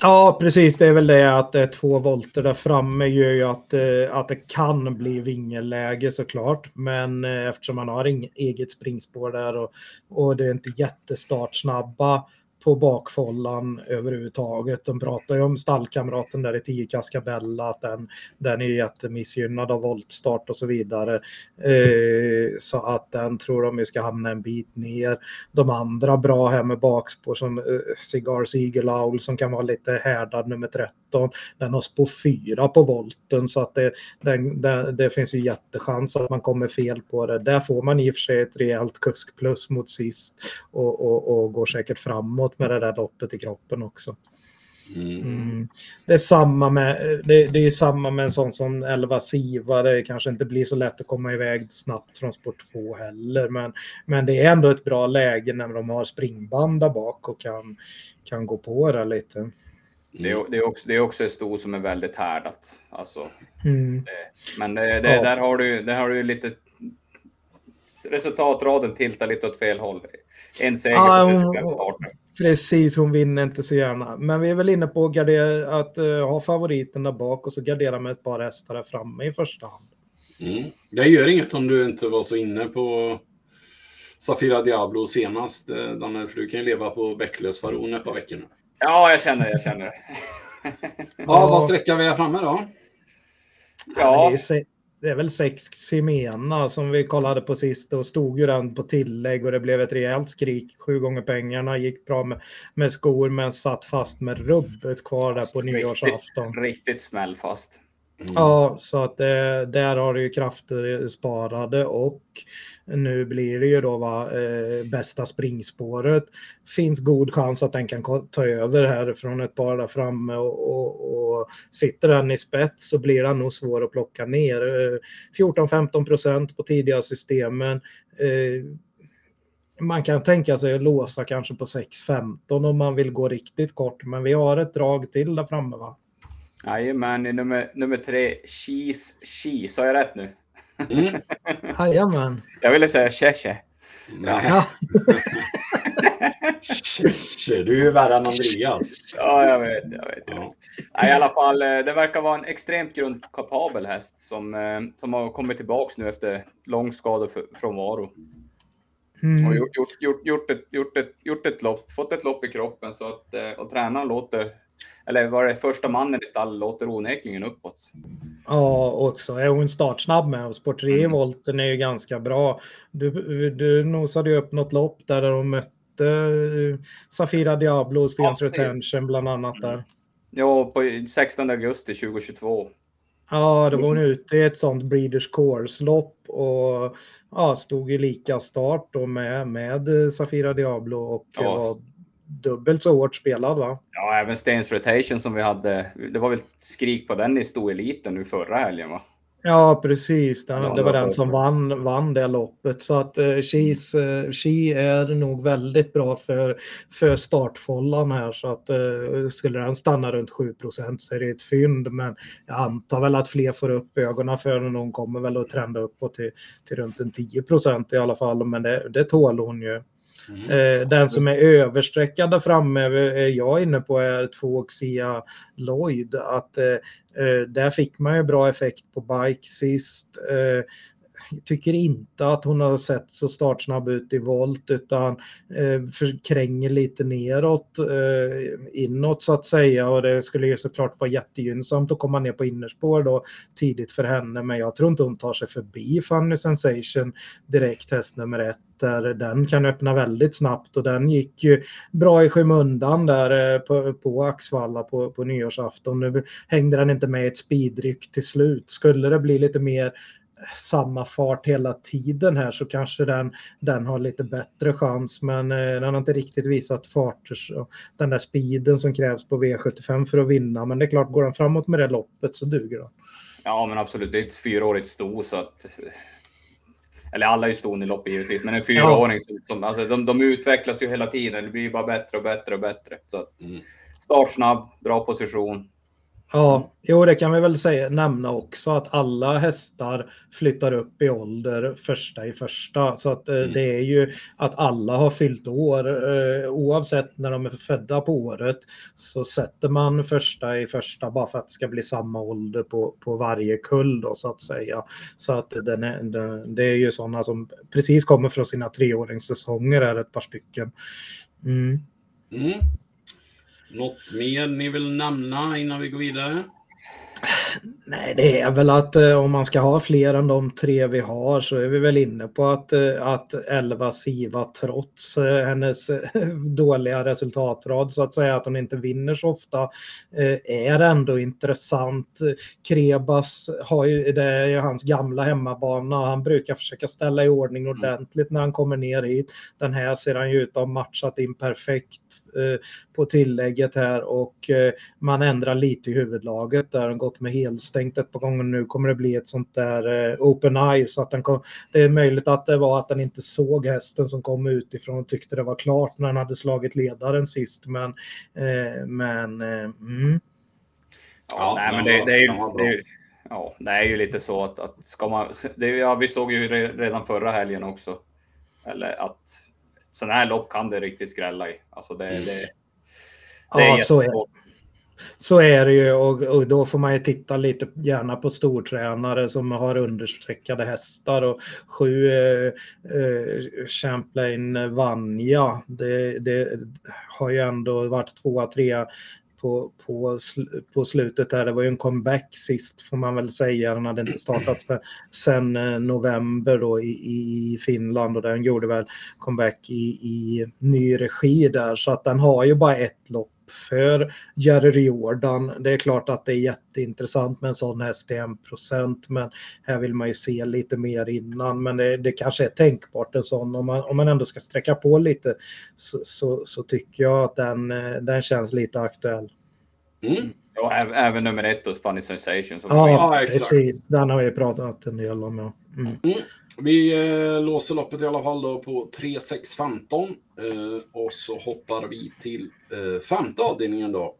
Ja, precis. Det är väl det att det är två volter där framme gör ju att, eh, att det kan bli vingelläge såklart. Men eh, eftersom man har inget eget springspår där och, och det är inte jättestartsnabba på bakfållan överhuvudtaget. De pratar ju om stallkamraten där i 10 Cascabella, att den, den är jättemissgynnad av voltstart och så vidare. Eh, så att den tror de ska hamna en bit ner. De andra bra här med bakspår som eh, Cigars Eagle Owl som kan vara lite härdad nummer 13. Den har spår 4 på volten så att det, den, den, det finns ju jättechans att man kommer fel på det. Där får man i och för sig ett rejält kuskplus mot sist och, och, och går säkert framåt med det där loppet i kroppen också. Mm. Mm. Det, är samma med, det, det, är samma med en sån som 11 Siva. Det kanske inte blir så lätt att komma iväg snabbt från sport 2 heller. Men, men det är ändå ett bra läge när de har springband där bak och kan, kan gå på det lite. Det är, det, är också, det är också ett sto som är väldigt härdat. Alltså, mm. men det, det, ja. där, har du, där har du lite resultatraden tiltar lite åt fel håll. En seger på 35 starter. Precis, hon vinner inte så gärna. Men vi är väl inne på att, gardera, att uh, ha favoriten där bak och så gardera med ett par hästar där framme i första hand. Mm. Det gör inget om du inte var så inne på Safira Diablo senast, eh, Danne, för du kan ju leva på Bäcklös Faron ett par veckor nu. Ja, jag känner jag känner ja, vad sträckar vi framme då? Ja. Är, det är väl sex Simena som vi kollade på sist och stod ju den på tillägg och det blev ett rejält skrik. Sju gånger pengarna, gick bra med, med skor men satt fast med rubbet kvar där på nyårsafton. Riktigt smällfast. Mm. Ja, så att det, där har du ju krafter eh, sparade och nu blir det ju då va, eh, bästa springspåret. Finns god chans att den kan ta över här från ett par där framme och, och, och sitter den i spets så blir den nog svår att plocka ner. Eh, 14-15 procent på tidiga systemen. Eh, man kan tänka sig att låsa kanske på 6-15 om man vill gå riktigt kort, men vi har ett drag till där framme va? Jajamän, nummer, nummer tre, Cheese Cheese. Sa jag rätt nu? Mm. Jajamän. Jag ville säga Cheche. Ja. Cheche, du är värre än Andreas. Ja, jag vet. Jag vet, jag vet. Ja. I alla fall, eh, det verkar vara en extremt grundkapabel häst som, eh, som har kommit tillbaks nu efter lång skadefrånvaro. Mm. Och gjort, gjort, gjort, gjort, ett, gjort, ett, gjort ett lopp, fått ett lopp i kroppen så att, eh, och tränaren låter eller var det första mannen i stallet låter onekligen uppåt. Ja, också är hon startsnabb med och Sport 3 mm. volten är ju ganska bra. Du, du nosade ju upp något lopp där de mötte eh, Safira Diablo och Stens ja, Retention bland annat där. Ja, på 16 augusti 2022. Ja, då var hon ute i ett sånt Breeders Course-lopp och ja, stod i lika start då med, med Safira Diablo och ja. var dubbelt så hårt spelad va? Ja, även Stains Rotation som vi hade. Det var väl skrik på den i stoeliten nu förra helgen va? Ja, precis. Den, ja, det var den som vann, vann det loppet. Så att uh, She's, uh, She är nog väldigt bra för, för startfållan här. Så att uh, skulle den stanna runt 7 så är det ett fynd. Men jag antar väl att fler får upp ögonen för den. Hon kommer väl att trenda uppåt till, till runt en 10% i alla fall. Men det, det tål hon ju. Mm. Eh, den som är översträckad där framme eh, är jag inne på är 2xia Lloyd. Att, eh, eh, där fick man ju bra effekt på bike sist. Tycker inte att hon har sett så startsnabb ut i volt utan eh, förkränger lite neråt, eh, inåt så att säga och det skulle ju såklart vara jättegynnsamt att komma ner på innerspår då tidigt för henne men jag tror inte hon tar sig förbi Funny Sensation direkt häst nummer ett där den kan öppna väldigt snabbt och den gick ju bra i skymundan där eh, på, på Axvalla på, på nyårsafton. Nu hängde den inte med ett speedryck till slut. Skulle det bli lite mer samma fart hela tiden här så kanske den, den har lite bättre chans. Men eh, den har inte riktigt visat farter, så den där speeden som krävs på V75 för att vinna. Men det är klart, går den framåt med det loppet så duger den. Ja, men absolut. Det är ett fyraårigt sto så att eller alla är ju ston i loppet givetvis, men en fyraåring ja. som, alltså, de, de utvecklas ju hela tiden. Det blir bara bättre och bättre och bättre. Så att, mm. Startsnabb, bra position. Ja, jo det kan vi väl säga, nämna också att alla hästar flyttar upp i ålder första i första. Så att eh, mm. det är ju att alla har fyllt år eh, oavsett när de är födda på året så sätter man första i första bara för att det ska bli samma ålder på, på varje kull då så att säga. Så att den är, den, det är ju sådana som precis kommer från sina treåringssäsonger är ett par stycken. Mm. Mm. Något mer ni vill nämna innan vi går vidare? Nej, det är väl att eh, om man ska ha fler än de tre vi har så är vi väl inne på att, eh, att Elva Siva trots eh, hennes dåliga resultatrad så att säga att hon inte vinner så ofta är ändå intressant. Krebas har ju, det är ju hans gamla hemmabana. Han brukar försöka ställa i ordning mm. ordentligt när han kommer ner hit. Den här ser han ju ut att ha matchat in perfekt på tillägget här och man ändrar lite i huvudlaget där. Han gått med helstängt ett par gånger nu. Kommer det bli ett sånt där eh, open eye så att den kom, det är möjligt att det var att den inte såg hästen som kom utifrån och tyckte det var klart när han hade slagit ledaren sist. Men, eh, men eh, mm. Ja, nej, men det, det, är ju, det, är, ja, det är ju lite så att, att ska man, det, ja, vi såg ju redan förra helgen också, eller att sådana här lopp kan det riktigt skrälla i. Alltså det, det, det ja, så är, så är det ju och, och, då får man ju titta lite gärna på stortränare som har understreckade hästar och sju eh, eh, Champlain Vanja. Det, det, har ju ändå varit tvåa, trea på, på, på slutet där, Det var ju en comeback sist får man väl säga. Den hade inte startat sen, sen november då i, i Finland och den gjorde väl comeback i, i ny regi där. Så att den har ju bara ett lopp för Jerry Jordan. Det är klart att det är jätteintressant med en sån häst till 1 men här vill man ju se lite mer innan. Men det, det kanske är tänkbart en sån. Om man, om man ändå ska sträcka på lite så, så, så tycker jag att den, eh, den känns lite aktuell. Mm. Och även nummer ett och Funny Sensation. ja, ja precis. Den har vi pratat en del om. Ja. Mm. Mm. Vi eh, låser loppet i alla fall då på 3-6-15 eh, och så hoppar vi till eh, femte avdelningen då.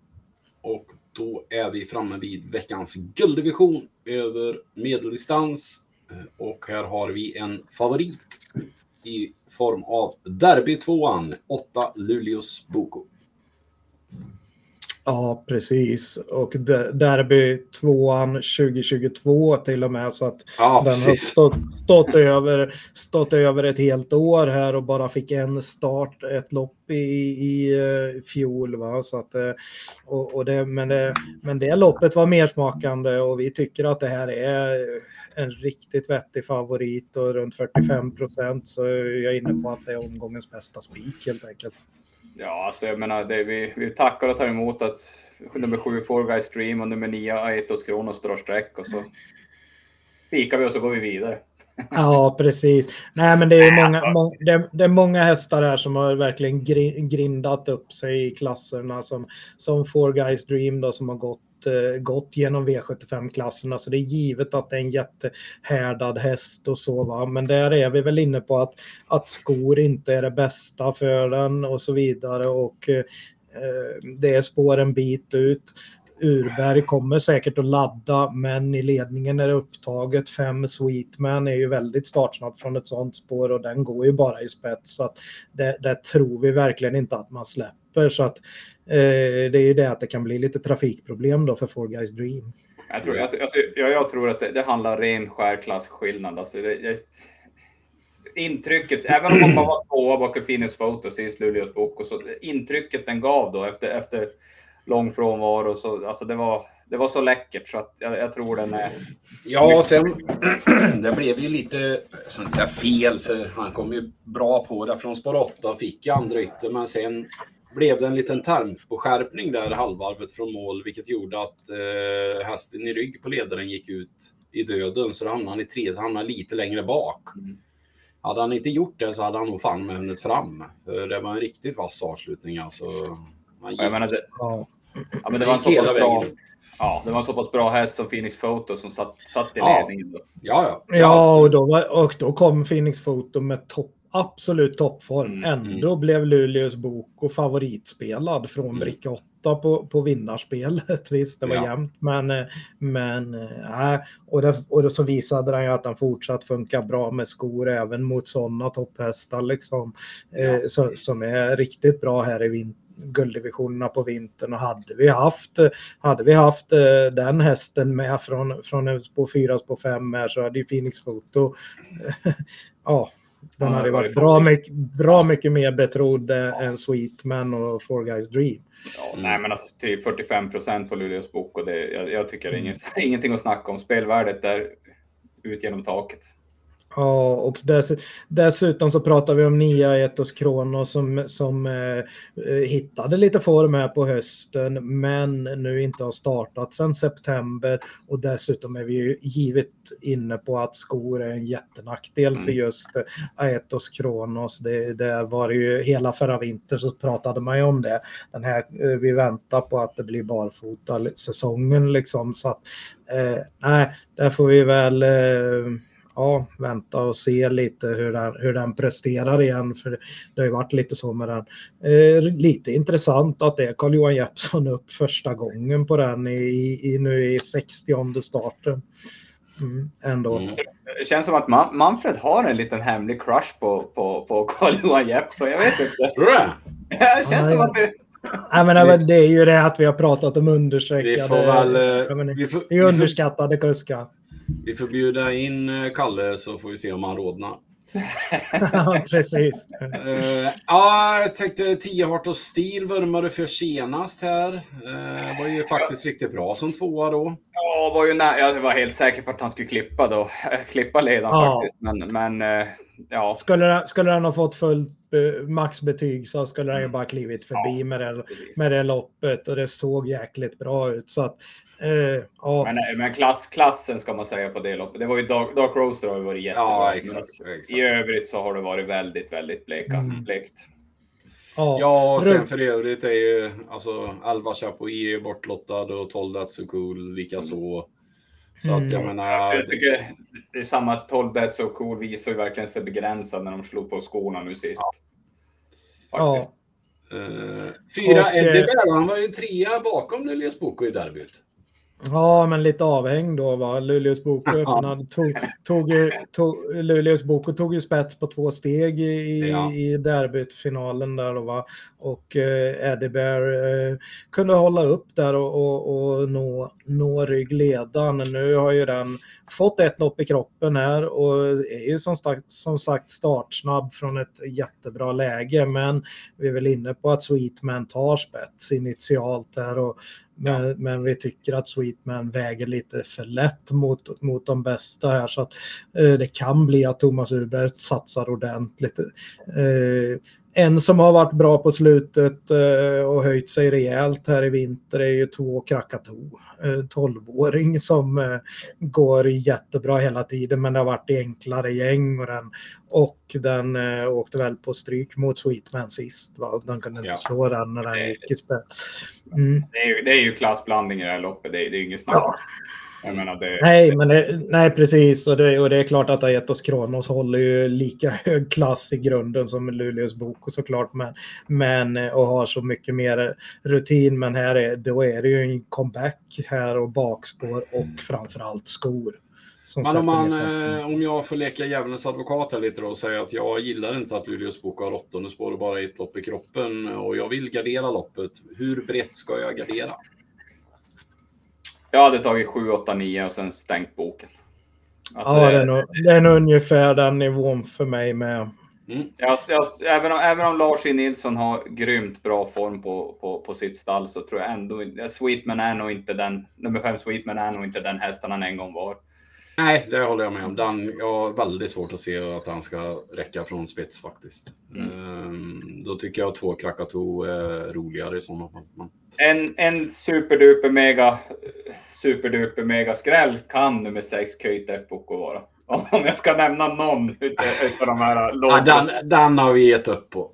Och då är vi framme vid veckans gulddivision över medeldistans. Eh, och här har vi en favorit i form av Derby 2an, 8 Luleås Boko. Ja, precis. Och Derby tvåan 2022 till och med. Så att ja, den precis. har stått, stått, över, stått över ett helt år här och bara fick en start, ett lopp i, i, eh, fjol. Va? Så att, eh, och, och det, men, det, men det loppet var mersmakande och vi tycker att det här är en riktigt vettig favorit och runt 45 procent så är jag inne på att det är omgångens bästa spik helt enkelt. Ja, alltså jag menar, det, vi, vi tackar och tar emot att nummer sju Four Guys Stream och nummer nio Aetos Kronos drar streck och så fikar vi och så går vi vidare. Ja, precis. Nej, men det är, många, alltså- må, det, det, är många hästar här som har verkligen grindat upp sig i klasserna som, som Four Guys Dream då, som har gått Eh, gått genom V75-klasserna så det är givet att det är en jättehärdad häst och så va. Men där är vi väl inne på att, att skor inte är det bästa för den och så vidare och eh, det är spår en bit ut. Urberg kommer säkert att ladda men i ledningen är det upptaget. Fem Sweetman är ju väldigt startsnabb från ett sånt spår och den går ju bara i spets. Så att det, det tror vi verkligen inte att man släpper. Så att, eh, det är ju det att det kan bli lite trafikproblem då för Four Guys Dream. Jag tror, alltså, jag, jag tror att det, det handlar ren skär klasskillnad. Alltså det, det, intrycket, även om man bara var tvåa bakom Finnes Photo sist Luleås bok, och så, intrycket den gav då efter, efter lång frånvaro. Så, alltså det, var, det var så läckert så att jag, jag tror den är... Ja, och sen det blev ju lite, jag ska inte säga fel, för han kom ju bra på det från spår 8 och fick i andra ytter, men sen blev det en liten skärpning där halvvarvet från mål, vilket gjorde att eh, hästen i rygg på ledaren gick ut i döden, så då hamnade han i tredje, hamnade lite längre bak. Mm. Hade han inte gjort det så hade han nog fan med hunnit fram. För det var en riktigt vass avslutning alltså. Jag menar, det, ja. Ja, men det var en så pass bra. Ja, det var en så pass bra häst som Phoenix Photo som satt, satt i ja. ledningen. Då. Ja, ja. Ja, och då, var, och då kom Phoenix Photo med topp absolut toppform. Mm, Ändå mm. blev Luleås bok och favoritspelad från mm. bricka 8 på, på vinnarspelet. Visst, det var ja. jämnt, men, men äh, och, det, och så visade han ju att han fortsatt funkar bra med skor även mot sådana topphästar liksom, ja. eh, som är riktigt bra här i vinter gulddivisionerna på vintern och hade vi haft, hade vi haft eh, den hästen med från, från spår 4 spår 5 här så hade ju Phoenix Foto ja, den hade varit bra mycket, bra mycket mer betrodd än Sweetman och Four Guys Dream. Ja, nej, men alltså till 45 procent på Luleås bok och det, jag, jag tycker det är ingen, ingenting att snacka om. Spelvärdet där ut genom taket. Ja, och dess, dessutom så pratar vi om Nia Etos Kronos som, som eh, eh, hittade lite form här på hösten men nu inte har startat sedan september och dessutom är vi ju givet inne på att skor är en jättenackdel mm. för just Aetos Kronos. Det, det var ju hela förra vintern så pratade man ju om det. Den här, eh, vi väntar på att det blir barfota säsongen liksom så att eh, nej, där får vi väl eh, ja, vänta och se lite hur den, hur den presterar igen. För det har ju varit lite så med den. Eh, lite intressant att det är Carl-Johan Jeppsson upp första gången på den i, i nu i 60 starten. Mm, ändå. Mm. Det känns som att Man Manfred har en liten hemlig crush på, på, på Carl-Johan Jeppsson. Jag vet inte. Tror du det? det känns som att det... Nej, men det är ju det att vi har pratat om understreckade. Vi får väl... Eh, vi får, vi underskattade kuskar. Vi får bjuda in eh, Kalle så får vi se om han rodnar. ja, precis. Uh, ja, jag tänkte 10 Heart of Steel vurmade för senast här. Uh, var ju faktiskt riktigt bra som tvåa då. Ja, var ju när, jag var helt säker på att han skulle klippa då. klippa ledaren ja. faktiskt. Men, men uh, ja. Skulle, den, skulle han ha fått fullt maxbetyg så skulle han ju bara klivit förbi ja, med, det, med det loppet och det såg jäkligt bra ut. Så att Uh, ja. Men, eh, men klass, klassen ska man säga på det loppet. Det var ju Dark, Dark Roaster har ju varit jättebra. Ja, exakt, exakt. I övrigt så har det varit väldigt, väldigt bleka, mm. blekt. Ja, ja och sen för övrigt är ju alltså Alva Chapuis bortlottad och 12 That's So Cool likaså. Mm. Så att jag mm. menar. Ja, jag tycker det är samma 12 That's So Cool visar ju verkligen sig begränsad när de slog på skorna nu sist. Ja. Faktiskt. Ja. Uh, fyra Eddie Bell, han var ju trea bakom Lilius Boko i derbyt. Ja, men lite avhängd då va. Luleås Boko öppnade, tog, tog, tog, Luleås Boko tog ju spets på två steg i, ja. i derbytfinalen där då va. Och eh, Eddie Bear eh, kunde hålla upp där och, och, och nå, nå ryggledan. Nu har ju den fått ett lopp i kroppen här och är ju som, sagt, som sagt startsnabb från ett jättebra läge. Men vi är väl inne på att Sweetman tar spets initialt där och men, ja. men, vi tycker att Sweetman väger lite för lätt mot, mot de bästa här så att eh, det kan bli att Thomas Uber satsar ordentligt. Eh, en som har varit bra på slutet eh, och höjt sig rejält här i vinter är ju två Krakatoo. 12-åring som eh, går jättebra hela tiden men det har varit i enklare gäng och den, och den eh, åkte väl på stryk mot Sweetman sist. Va? Den kunde inte ja. slå den när den gick i spets. Mm. Det, är ju, det är ju klassblandning i det här loppet, det är, det är inget snack. Ja. Det... Nej, men det, nej, precis. Och det, och det är klart att Aetos Kronos håller ju lika hög klass i grunden som Luleås Boko såklart. Men, men, och har så mycket mer rutin. Men här är, då är det ju en comeback här och bakspår och framförallt skor. Men om, man, eh, om jag får leka djävulens advokat här lite då och säga att jag gillar inte att Luleås Boko har åttonde spår och bara ett lopp i kroppen och jag vill gardera loppet. Hur brett ska jag gardera? Jag hade tagit 7, 8, 9 och sen stängt boken. Alltså ja, det, är nog, det är nog ungefär den nivån för mig med. Mm. Jag, jag, även, om, även om Lars E. Nilsson har grymt bra form på, på, på sitt stall så tror jag ändå Sweetman är nog inte den, nummer 5 Sweetman är nog inte den hästen han en gång var. Nej, det håller jag med om. Den, jag har väldigt svårt att se att han ska räcka från spets faktiskt. Mm. Ehm, då tycker jag två Krakatoo är roligare i sådana fall. Men... En, en superduper mega superduper mega skräll kan nummer 6 Köjt Boko vara. Om jag ska nämna någon utav de här ja, den, den har vi gett upp på.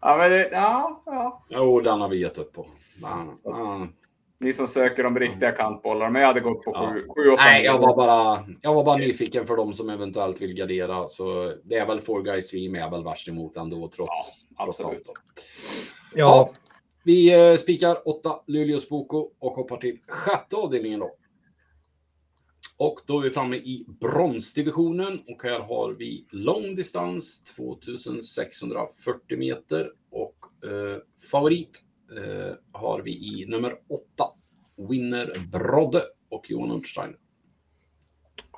Ja, men det, ja, ja. Jo, den har vi gett upp på. Den, ni som söker de riktiga kantbollar, men jag hade gått på 7 ja. 8 Nej, jag var, bara, jag var bara nyfiken för de som eventuellt vill gardera. Så det är väl Four Guys Stream är väl värst emot ändå trots, ja, trots allt. Då. Ja. Vi eh, spikar 8 Luleås Boko och hoppar till sjätte avdelningen då. Och då är vi framme i bronsdivisionen och här har vi långdistans 2640 meter och eh, favorit Eh, har vi i nummer 8, Winner Brodde och Johan Untersteiner.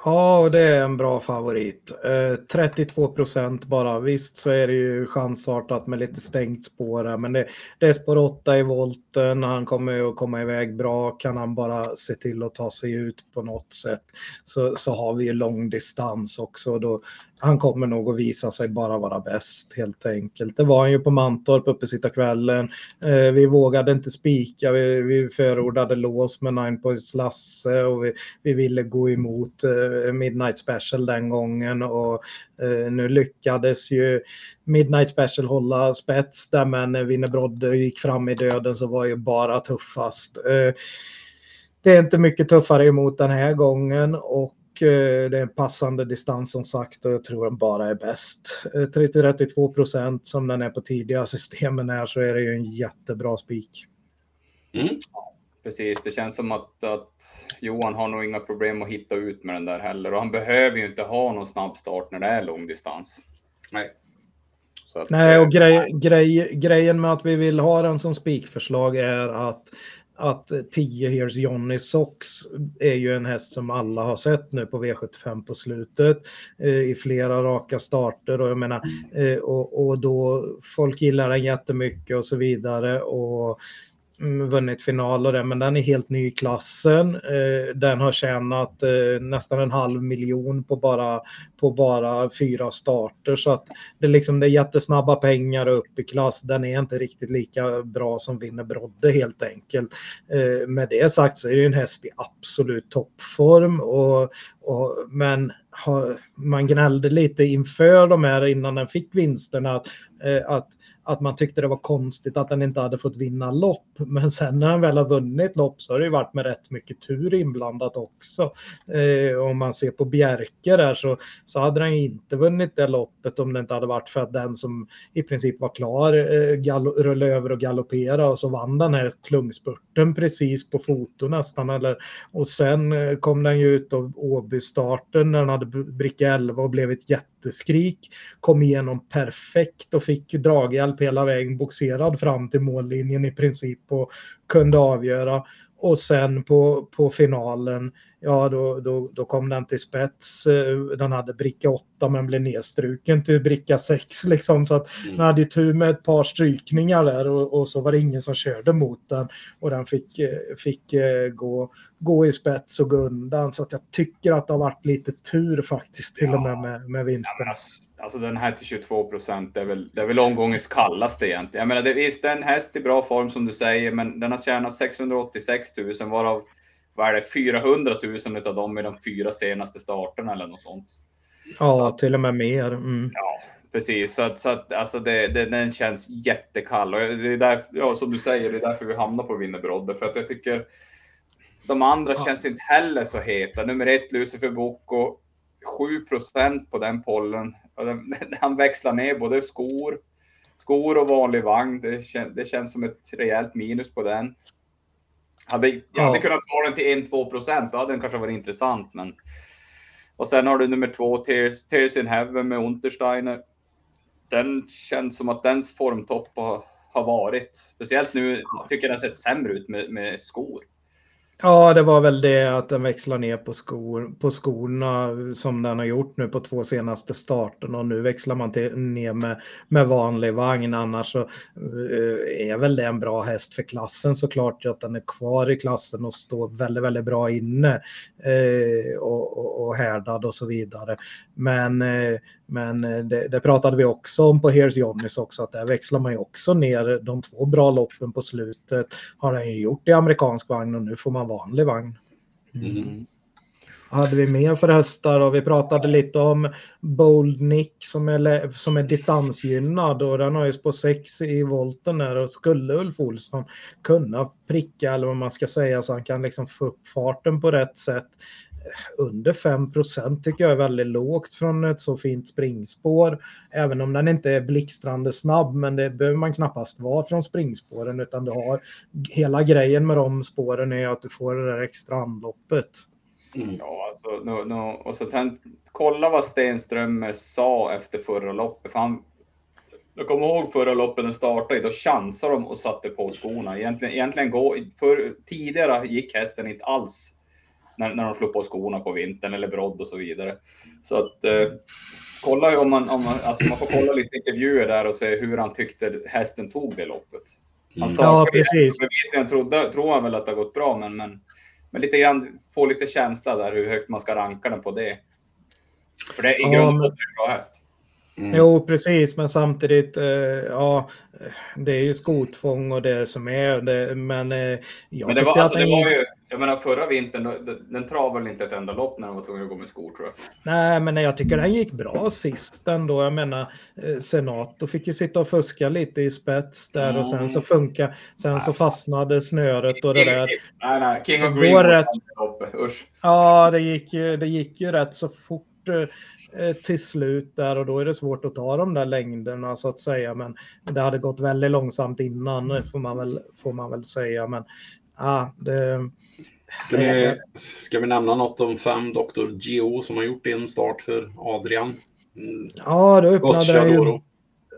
Ja, det är en bra favorit. Eh, 32 procent bara. Visst så är det ju chansartat med lite stängt spår här, men det, det, är spår 8 i volten. Han kommer ju att komma iväg bra. Kan han bara se till att ta sig ut på något sätt så, så har vi ju lång distans också. Då, han kommer nog att visa sig bara vara bäst helt enkelt. Det var han ju på Mantorp uppe sitta kvällen. Eh, vi vågade inte spika. Vi, vi förordade lås med Nine Points Lasse och vi, vi ville gå emot eh, Midnight Special den gången och eh, nu lyckades ju Midnight Special hålla spets där men när Winnerbrodde gick fram i döden så var ju bara tuffast. Eh, det är inte mycket tuffare emot den här gången och det är en passande distans som sagt och jag tror den bara är bäst. 30-32 procent som den är på tidiga systemen här så är det ju en jättebra spik. Mm. Precis, det känns som att, att Johan har nog inga problem att hitta ut med den där heller och han behöver ju inte ha någon snabb start när det är långdistans. Nej. Att, Nej, och grej, grej, grejen med att vi vill ha den som spikförslag är att att 10 Here's Johnny Sox är ju en häst som alla har sett nu på V75 på slutet eh, i flera raka starter och jag menar eh, och, och då folk gillar den jättemycket och så vidare och Mm, Mm, vunnit final och det, men den är helt ny i klassen. Eh, den har tjänat eh, nästan en halv miljon på bara, på bara fyra starter så att det, är liksom, det är jättesnabba pengar upp i klass. Den är inte riktigt lika bra som vinner Brodde helt enkelt. Eh, med det sagt så är det en häst i absolut toppform och, och men man gnällde lite inför de här innan den fick vinsterna att, eh, att att man tyckte det var konstigt att den inte hade fått vinna lopp. Men sen när han väl har vunnit lopp så har det ju varit med rätt mycket tur inblandat också. Eh, om man ser på Bjerke där så, så hade den inte vunnit det loppet om det inte hade varit för att den som i princip var klar eh, rullade över och galopperade och så vann den här klungspurten precis på foto nästan. Eller, och sen eh, kom den ju ut av Åby-starten när den hade bricka 11 och blev ett jätteskrik. Kom igenom perfekt och fick draghjälp hela vägen boxerad fram till mållinjen i princip och kunde avgöra. Och sen på, på finalen, ja då, då, då kom den till spets. Den hade bricka 8 men blev nedstruken till bricka 6 liksom. Så att mm. den hade tur med ett par strykningar där och, och, så var det ingen som körde mot den. Och den fick, fick eh, gå, gå i spets och gå undan. Så att jag tycker att det har varit lite tur faktiskt till ja. och med med, med vinsten. Ja, Alltså den här till 22 procent är väl, det är väl omgångens kallaste egentligen. Jag menar, det, visst, det är en häst i bra form som du säger, men den har tjänat 686 000 varav vad är det, 400 000 av dem i de fyra senaste starterna eller något sånt. Ja, så till och med mer. Mm. Ja, precis. Så att, så att alltså det, det, den känns jättekall och det är därför, ja, som du säger, det är därför vi hamnar på Winnerbrodde. För att jag tycker de andra ja. känns inte heller så heta. Nummer ett, Lucifer Bocco, 7% på den pollen. Han växlar ner både skor, skor och vanlig vagn. Det, kän, det känns som ett rejält minus på den. Hade, jag ja. hade kunnat ta den till 1-2 procent, då hade den kanske varit intressant. Men... Och sen har du nummer två, Tears, Tears in Heaven med Untersteiner. Den känns som att dens formtopp har, har varit. Speciellt nu tycker jag den sett sämre ut med, med skor. Ja, det var väl det att den växlar ner på, skor, på skorna som den har gjort nu på två senaste starterna och nu växlar man till, ner med, med vanlig vagn. Annars så uh, är väl det en bra häst för klassen såklart att den är kvar i klassen och står väldigt, väldigt bra inne uh, och, och, och härdad och så vidare. Men uh, men eh, det, det, pratade vi också om på Here's Johnnys också, att där växlar man ju också ner de två bra loppen på slutet. Har den ju gjort i amerikansk vagn och nu får man vanlig vagn. Mm. Mm. Hade vi mer för hästar och vi pratade lite om Bold Nick som är, som är distansgynnad och den har ju på 6 i volten där och skulle Ulf Olsson kunna pricka eller vad man ska säga så han kan liksom få upp farten på rätt sätt under 5% tycker jag är väldigt lågt från ett så fint springspår. Även om den inte är blixtrande snabb, men det behöver man knappast vara från springspåren, utan du har hela grejen med de spåren är att du får det där extra anloppet. Mm. Ja, alltså, no, no. och så sen kolla vad Stenströmer sa efter förra loppet. För han, jag kommer ihåg förra loppet den startade, då chansade de och satte på skorna. Egentligen, egentligen gå, för, tidigare gick hästen inte alls när, när de slår på skorna på vintern eller brodd och så vidare. Så att eh, kolla om man, om man, alltså man får kolla lite intervjuer där och se hur han tyckte hästen tog det loppet. Han mm. ja, precis. Bevisligen trodde, tror han väl att det har gått bra, men, men, men lite grann få lite känsla där hur högt man ska ranka den på det. För det är i grund och botten en bra häst. Mm. Jo, precis, men samtidigt, eh, ja, det är ju skotfång och det som är det, men eh, jag men det var, alltså, det var ju, jag menar förra vintern, den travade väl inte ett enda lopp när de var tvungna att gå med skor tror jag. Nej, men jag tycker den gick bra sist ändå. Jag menar, eh, Senato fick ju sitta och fuska lite i spets där mm. och sen så funkar, sen nej. så fastnade snöret och det där. Nej, nej, King of Green rätt. Ja, det gick, ju, det gick ju rätt så fort till slut där och då är det svårt att ta de där längderna så att säga. Men det hade gått väldigt långsamt innan får man väl, får man väl säga. Men ja, det, Ska vi, ska vi nämna något om fem Dr. Geo som har gjort en start för Adrian? Mm. Ja, det öppnade ju.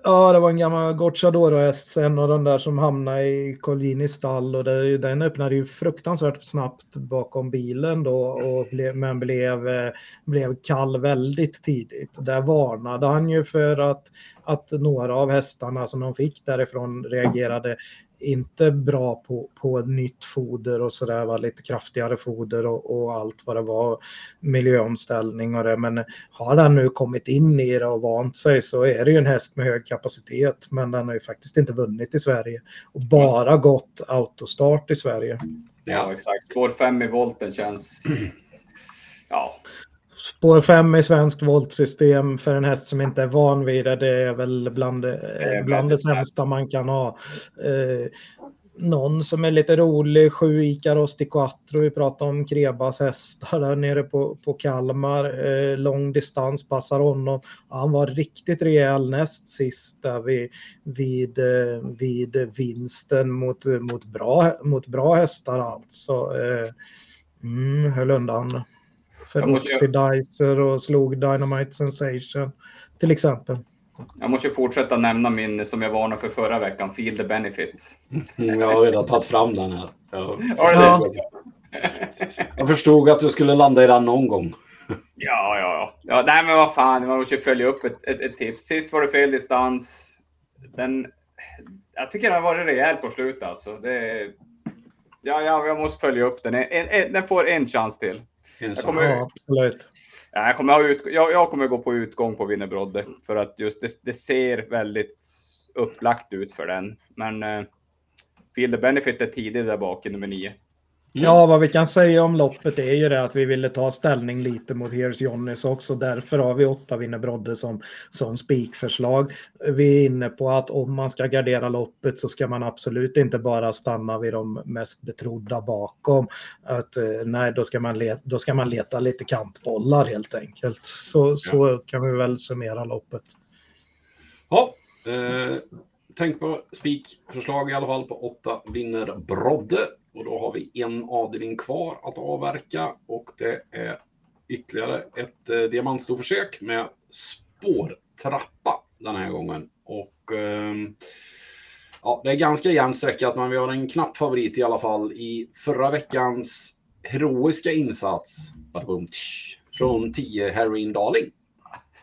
Ja, det var en gammal Gocciadoro-häst, en av de där som hamnade i Colginis stall och det, den öppnade ju fruktansvärt snabbt bakom bilen då och ble, men blev, eh, blev kall väldigt tidigt. Där varnade han ju för att, att några av hästarna som de fick därifrån reagerade inte bra på, på nytt foder och sådär, var lite kraftigare foder och, och, allt vad det var, miljöomställning och det. Men har den nu kommit in i det och vant sig så är det ju en häst med hög kapacitet. Men den har ju faktiskt inte vunnit i Sverige och bara gått autostart i Sverige. Ja, exakt. Spår 5 i volten känns... Ja, Spår 5 i svenskt voltsystem för en häst som inte är van vid det, det är väl bland, det, bland det sämsta man kan ha. Eh, någon som är lite rolig, sju Icaros di Quattro, vi pratar om Krebas hästar där nere på, på Kalmar. Eh, lång distans passar honom. Han var riktigt rejäl näst sist där vid, vid, eh, vid vinsten mot, mot, bra, mot bra hästar alltså. Eh, mm, höll undan för Oxidizer och slog Dynamite Sensation till exempel. Jag måste fortsätta nämna min som jag varnade för förra veckan, Feel the Benefit. Mm, jag har redan tagit fram den här. Jag, ja. jag förstod att du skulle landa i den någon gång. Ja, ja, ja. ja nej, men vad fan, man måste följa upp ett, ett, ett tips. Sist var det fel distans. Den, jag tycker den har varit rejäl på slutet alltså. Det, Ja, ja, jag måste följa upp den. En, en, den får en chans till. Jag kommer, ja, absolut. Jag, kommer ut, jag, jag kommer gå på utgång på Winnerbrodde för att just det, det, ser väldigt upplagt ut för den. Men eh, Field Benefit är tidig där bak i nummer nio. Ja, vad vi kan säga om loppet är ju det att vi ville ta ställning lite mot Here's Johnnys också. Därför har vi åtta Winnerbrodde som, som spikförslag. Vi är inne på att om man ska gardera loppet så ska man absolut inte bara stanna vid de mest betrodda bakom. Att, eh, nej, då ska, man leta, då ska man leta lite kantbollar helt enkelt. Så, så kan vi väl summera loppet. Ja, eh, tänk på spikförslag i alla fall på åtta vinner Brodde. Och då har vi en avdelning kvar att avverka och det är ytterligare ett eh, diamantstorförsök med spårtrappa den här gången. Och eh, ja, det är ganska jämn sträckat men vi har en knapp favorit i alla fall i förra veckans heroiska insats. Från 10 Heroin Darling.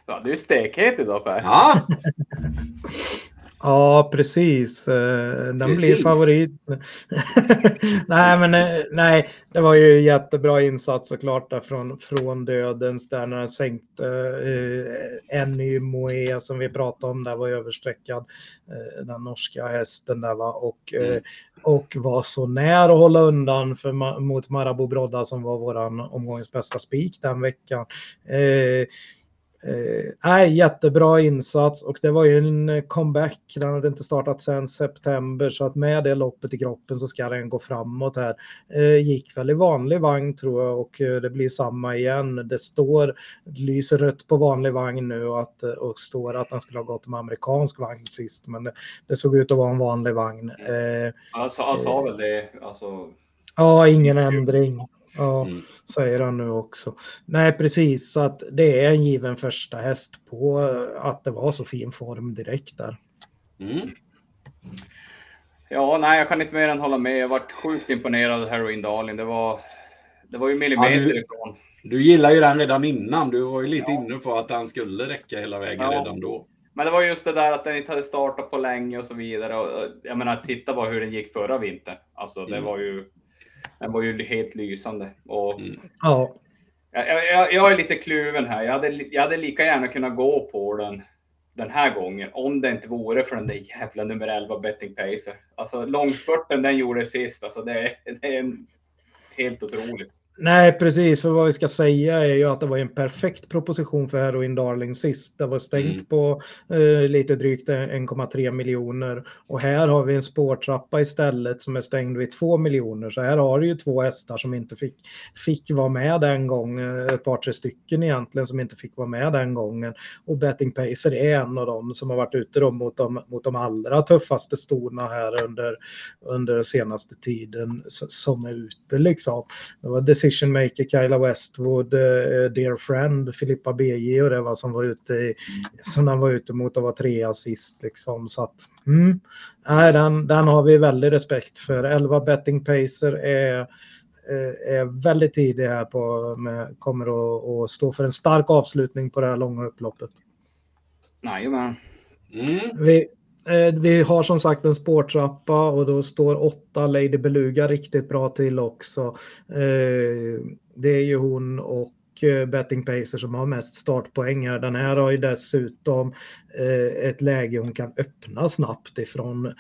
Ja, du är stekhet idag Per. Ja. Ja, precis. Eh, den precis. blir favorit. nej, men eh, nej, det var ju jättebra insats såklart där från, från dödens där när den sänkte eh, Enny Moe som vi pratade om där var översträckad. Eh, den norska hästen där va och, mm. eh, och var så nära att hålla undan för, mot Marabou Brodda som var våran omgångens bästa spik den veckan. Eh, Eh, jättebra insats och det var ju en comeback. Den hade inte startat sedan september så att med det loppet i kroppen så ska den gå framåt här. Eh, gick väl i vanlig vagn tror jag och eh, det blir samma igen. Det står, lyser rött på vanlig vagn nu och, att, och står att den skulle ha gått med amerikansk vagn sist men det, det såg ut att vara en vanlig vagn. Eh, han sa väl det, alltså. Ja, ingen ändring. Ja, mm. säger han nu också. Nej, precis. Så att det är en given första häst på att det var så fin form direkt där. Mm. Ja, nej, jag kan inte mer än hålla med. Jag varit sjukt imponerad av Heroin Darling. Det var, det var ju millimeter ja, du, ifrån. Du gillar ju den redan innan. Du var ju lite ja. inne på att den skulle räcka hela vägen ja. redan då. Men det var just det där att den inte hade startat på länge och så vidare. Och, jag menar, titta bara hur den gick förra vintern. Alltså, det mm. var ju den var ju helt lysande. Och mm. ja. jag, jag, jag, är lite kluven här. Jag hade, jag hade lika gärna kunnat gå på den den här gången om det inte vore för den där jävla nummer 11 betting pacer. Alltså långspurten den gjorde sist, alltså det, det är en, helt otroligt. Nej, precis. För vad vi ska säga är ju att det var en perfekt proposition för Heroin Darling sist. Det var stängt mm. på eh, lite drygt 1,3 miljoner. Och här har vi en spårtrappa istället som är stängd vid 2 miljoner. Så här har du ju två hästar som inte fick, fick vara med den gången. Ett par, tre stycken egentligen som inte fick vara med den gången. Och Betting Pacer är en av dem som har varit ute då mot, de, mot de allra tuffaste storna här under, under senaste tiden som är ute liksom. Det var Decision Maker, Kyla Westwood, uh, Dear Friend, Filippa BJ och det var som var ute i, som han var ute mot att vara trea sist liksom. Så att, mm, nej, den, den har vi väldigt respekt för. 11 betting pacer är eh, är väldigt tidig här på, med, kommer att, att stå för en stark avslutning på det här långa upploppet. Jajamän. Mm. Vi, Eh, Eh, vi har som sagt en spårtrappa och då står åtta Lady Beluga riktigt bra till också. Eh, det är ju hon och eh, Betting Pacer som har mest startpoäng här. Den här har ju dessutom ett läge hon kan öppna snabbt ifrån.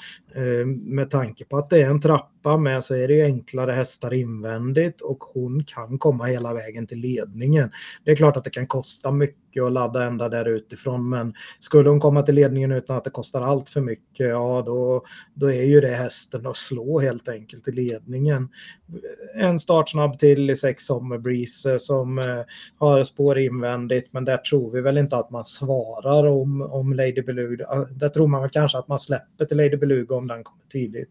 Med tanke på att det är en trappa med så är det ju enklare hästar invändigt och hon kan komma hela vägen till ledningen. Det är klart att det kan kosta mycket att ladda ända där utifrån. Men skulle hon komma till ledningen utan att det kostar allt för mycket, ja då, då är ju det hästen att slå helt enkelt i ledningen. En startsnabb till i sex Summer Breeze som eh, har spår invändigt, men där tror vi väl inte att man svarar om, om Lady Beluga. Eh, där tror man väl kanske att man släpper till Lady Beluga om den kommer tidigt.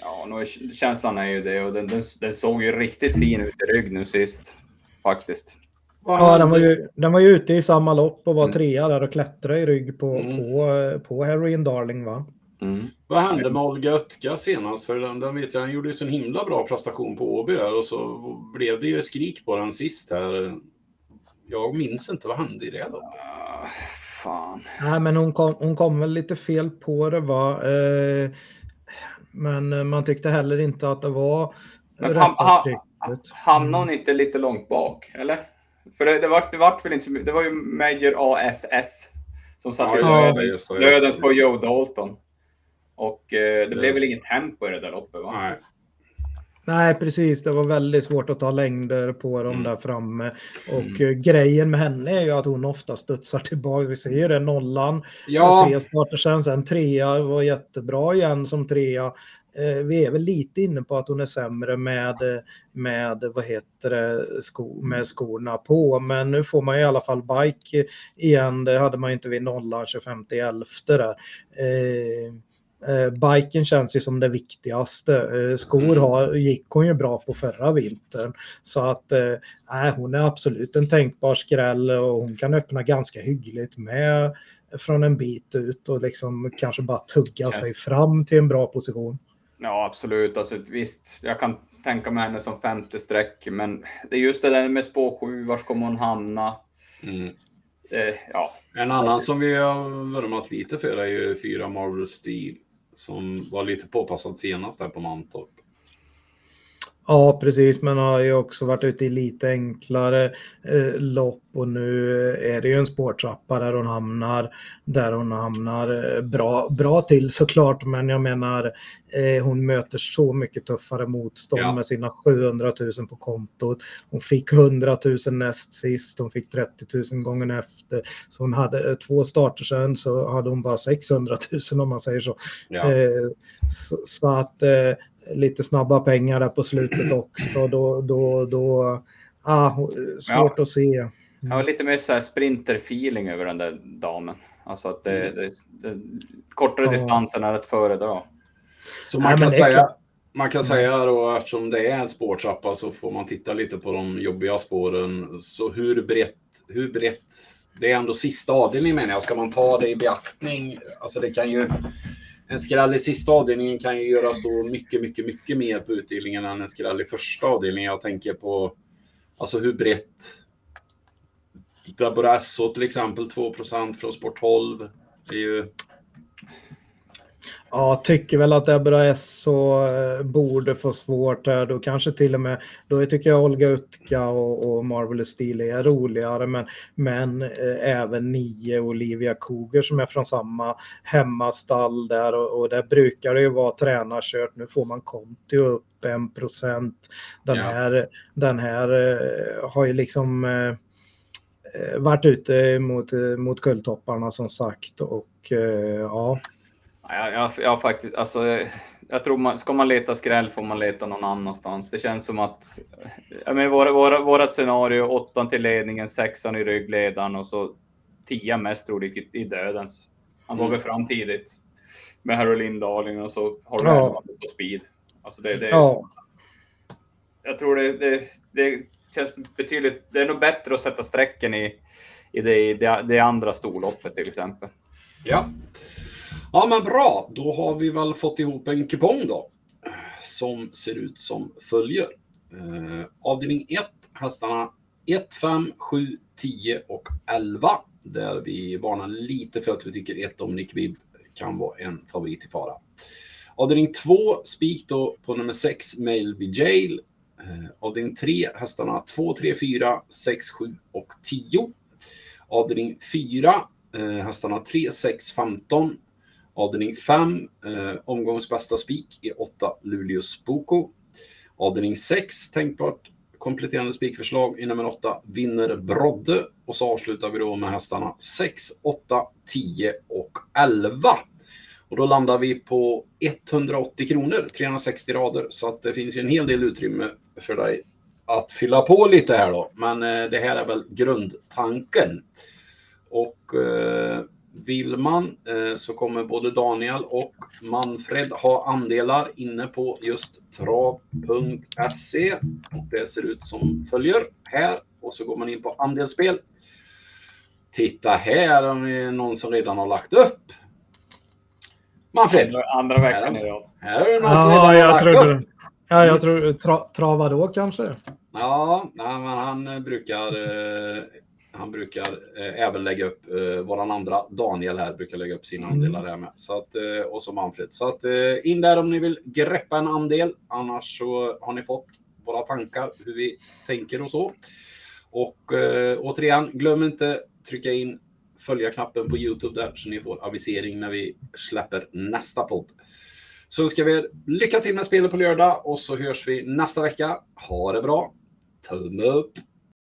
Ja, känslan är ju det och den, den, den såg ju riktigt fin ut i rygg nu sist faktiskt. Ja, den var, ju, den var ju ute i samma lopp och var mm. trea där och klättrade i rygg på, mm. på, på Heroin Darling va? Mm. Vad hände med Olga Ötka senast? För den, den vet jag, han gjorde ju så himla bra prestation på Åby där och så blev det ju skrik på den sist här. Jag minns inte vad hände i det då. Uh, fan. Nej, men hon kom, hon kom väl lite fel på det va. Eh, men man tyckte heller inte att det var men ham, ha, Hamnade hon inte lite långt bak, eller? För det, det, var, det var väl inte så mycket. Det var ju Major ASS som satte ja, dödens på Joe Dalton. Och eh, det blev väl inget tempo i det där loppet va? Nej. Nej, precis. Det var väldigt svårt att ta längder på dem mm. där framme. Och mm. Eh, grejen med henne är ju att hon ofta studsar tillbaka. Vi ser det, nollan. Ja. Tre starter sen, sen trea var jättebra igen som trea. Eh, vi är väl lite inne på att hon är sämre med, med, vad heter det, sko, med skorna på. Men nu får man i alla fall bike igen. Det hade man inte vid nollan 25 11 där. Eh, eh, biken känns ju som det viktigaste. Eh, skor mm. har, gick hon ju bra på förra vintern. Så att eh, hon är absolut en tänkbar skräll och hon kan öppna ganska hyggligt med från en bit ut och liksom kanske bara tugga sig fram till en bra position. Ja, absolut. Alltså, visst, jag kan tänka mig henne som femte streck, men det är just det där med spår 7, var kommer hon hamna? Mm. Eh, ja. En annan som vi har vurmat lite för är ju fyra Marvel Steel som var lite påpassad senast där på Mantorp. Ja, precis, men har ju också varit ute i lite enklare eh, lopp och nu är det ju en spårtrappa där hon hamnar, där hon hamnar eh, bra, bra till såklart, men jag menar eh, hon möter så mycket tuffare motstånd ja. med sina 700 000 på kontot. Hon fick 100 000 näst sist, hon fick 30 000 gången efter, så hon hade eh, två starter sen så hade hon bara 600 000 om man säger så. Ja. Eh, så, så, att eh, lite snabba pengar där på slutet också. Då, då, då ah, svårt ja. att se. Mm. Ja, lite mer så här sprinter-feeling över den där damen. Alltså att det, mm. det, det kortare ja. distansen är ett föredra. Så man, Nej, kan säga, man kan säga då eftersom det är en spårtrappa så får man titta lite på de jobbiga spåren. Så hur brett, hur brett, det är ändå sista avdelningen menar jag, ska man ta det i beaktning? Alltså det kan ju en skräll i sista avdelningen kan ju göra så mycket, mycket, mycket mer på utdelningen än en skräll i första avdelningen. Jag tänker på alltså hur brett Daborasso till exempel 2% från sport 12. Det är ju... Ja, tycker väl att Ebra Esso eh, borde få svårt här. Då kanske till och med, då tycker jag Olga Utka och, och Marvelous Steel är roligare. Men, men eh, även Nio Olivia Koger som är från samma hemmastall där och, och där brukar det ju vara tränarkört. Nu får man Conti upp 1 procent. Den, ja. här, den här eh, har ju liksom eh, eh varit ute mot, mot kulltopparna som sagt och ja. Ja, jag, jag faktiskt, alltså, jag tror man, ska man leta skräll får man leta någon annanstans. Det känns som att, jag menar, våra, våra, vårat scenario, åttan till ledningen, sexan i ryggledaren och så tia mest troligt i, i dödens. Han vågar mm. fram tidigt med Harolin Darling och så har du ja. på speed. Alltså det, det, ja. Jag tror det, det, det känns betydligt, det är nog bättre att sätta strecken i, i det, det, det andra storloppet till exempel. Ja. Ja men bra, då har vi väl fått ihop en kupong då. Som ser ut som följer. Eh, avdelning 1, hästarna 1, 5, 7, 10 och 11. Där vi varnar lite för att vi tycker 1 om Nick Bibb kan vara en favorit i fara. Avdelning 2, spik då på nummer 6, Mailby Jail. Eh, avdelning 3, hästarna 2, 3, 4, 6, 7 och 10. Avdelning 4, eh, hästarna 3, 6, 15, Avdelning 5, eh, omgångens bästa spik är 8 Luleås Boko. Avdelning 6, tänkbart kompletterande spikförslag i nummer 8, Vinner Brodde. Och så avslutar vi då med hästarna 6, 8, 10 och 11. Och då landar vi på 180 kronor, 360 rader. Så att det finns ju en hel del utrymme för dig att fylla på lite här då. Men eh, det här är väl grundtanken. Och eh, vill man eh, så kommer både Daniel och Manfred ha andelar inne på just trav.se. Det ser ut som följer här och så går man in på andelsspel. Titta här om det är någon som redan har lagt upp. Manfred. Andra veckan idag. Här är det någon som redan har lagt trodde, upp. Ja, jag tror tra, trava då kanske. Ja, nej, men han brukar eh, han brukar eh, även lägga upp, eh, våran andra Daniel här brukar lägga upp sina mm. andelar här med. Så att, eh, och så Manfred. Så att eh, in där om ni vill greppa en andel. Annars så har ni fått våra tankar hur vi tänker och så. Och eh, återigen, glöm inte trycka in följa-knappen på Youtube där så ni får avisering när vi släpper nästa podd. Så önskar vi er lycka till med spelet på lördag och så hörs vi nästa vecka. Ha det bra! Tumme upp!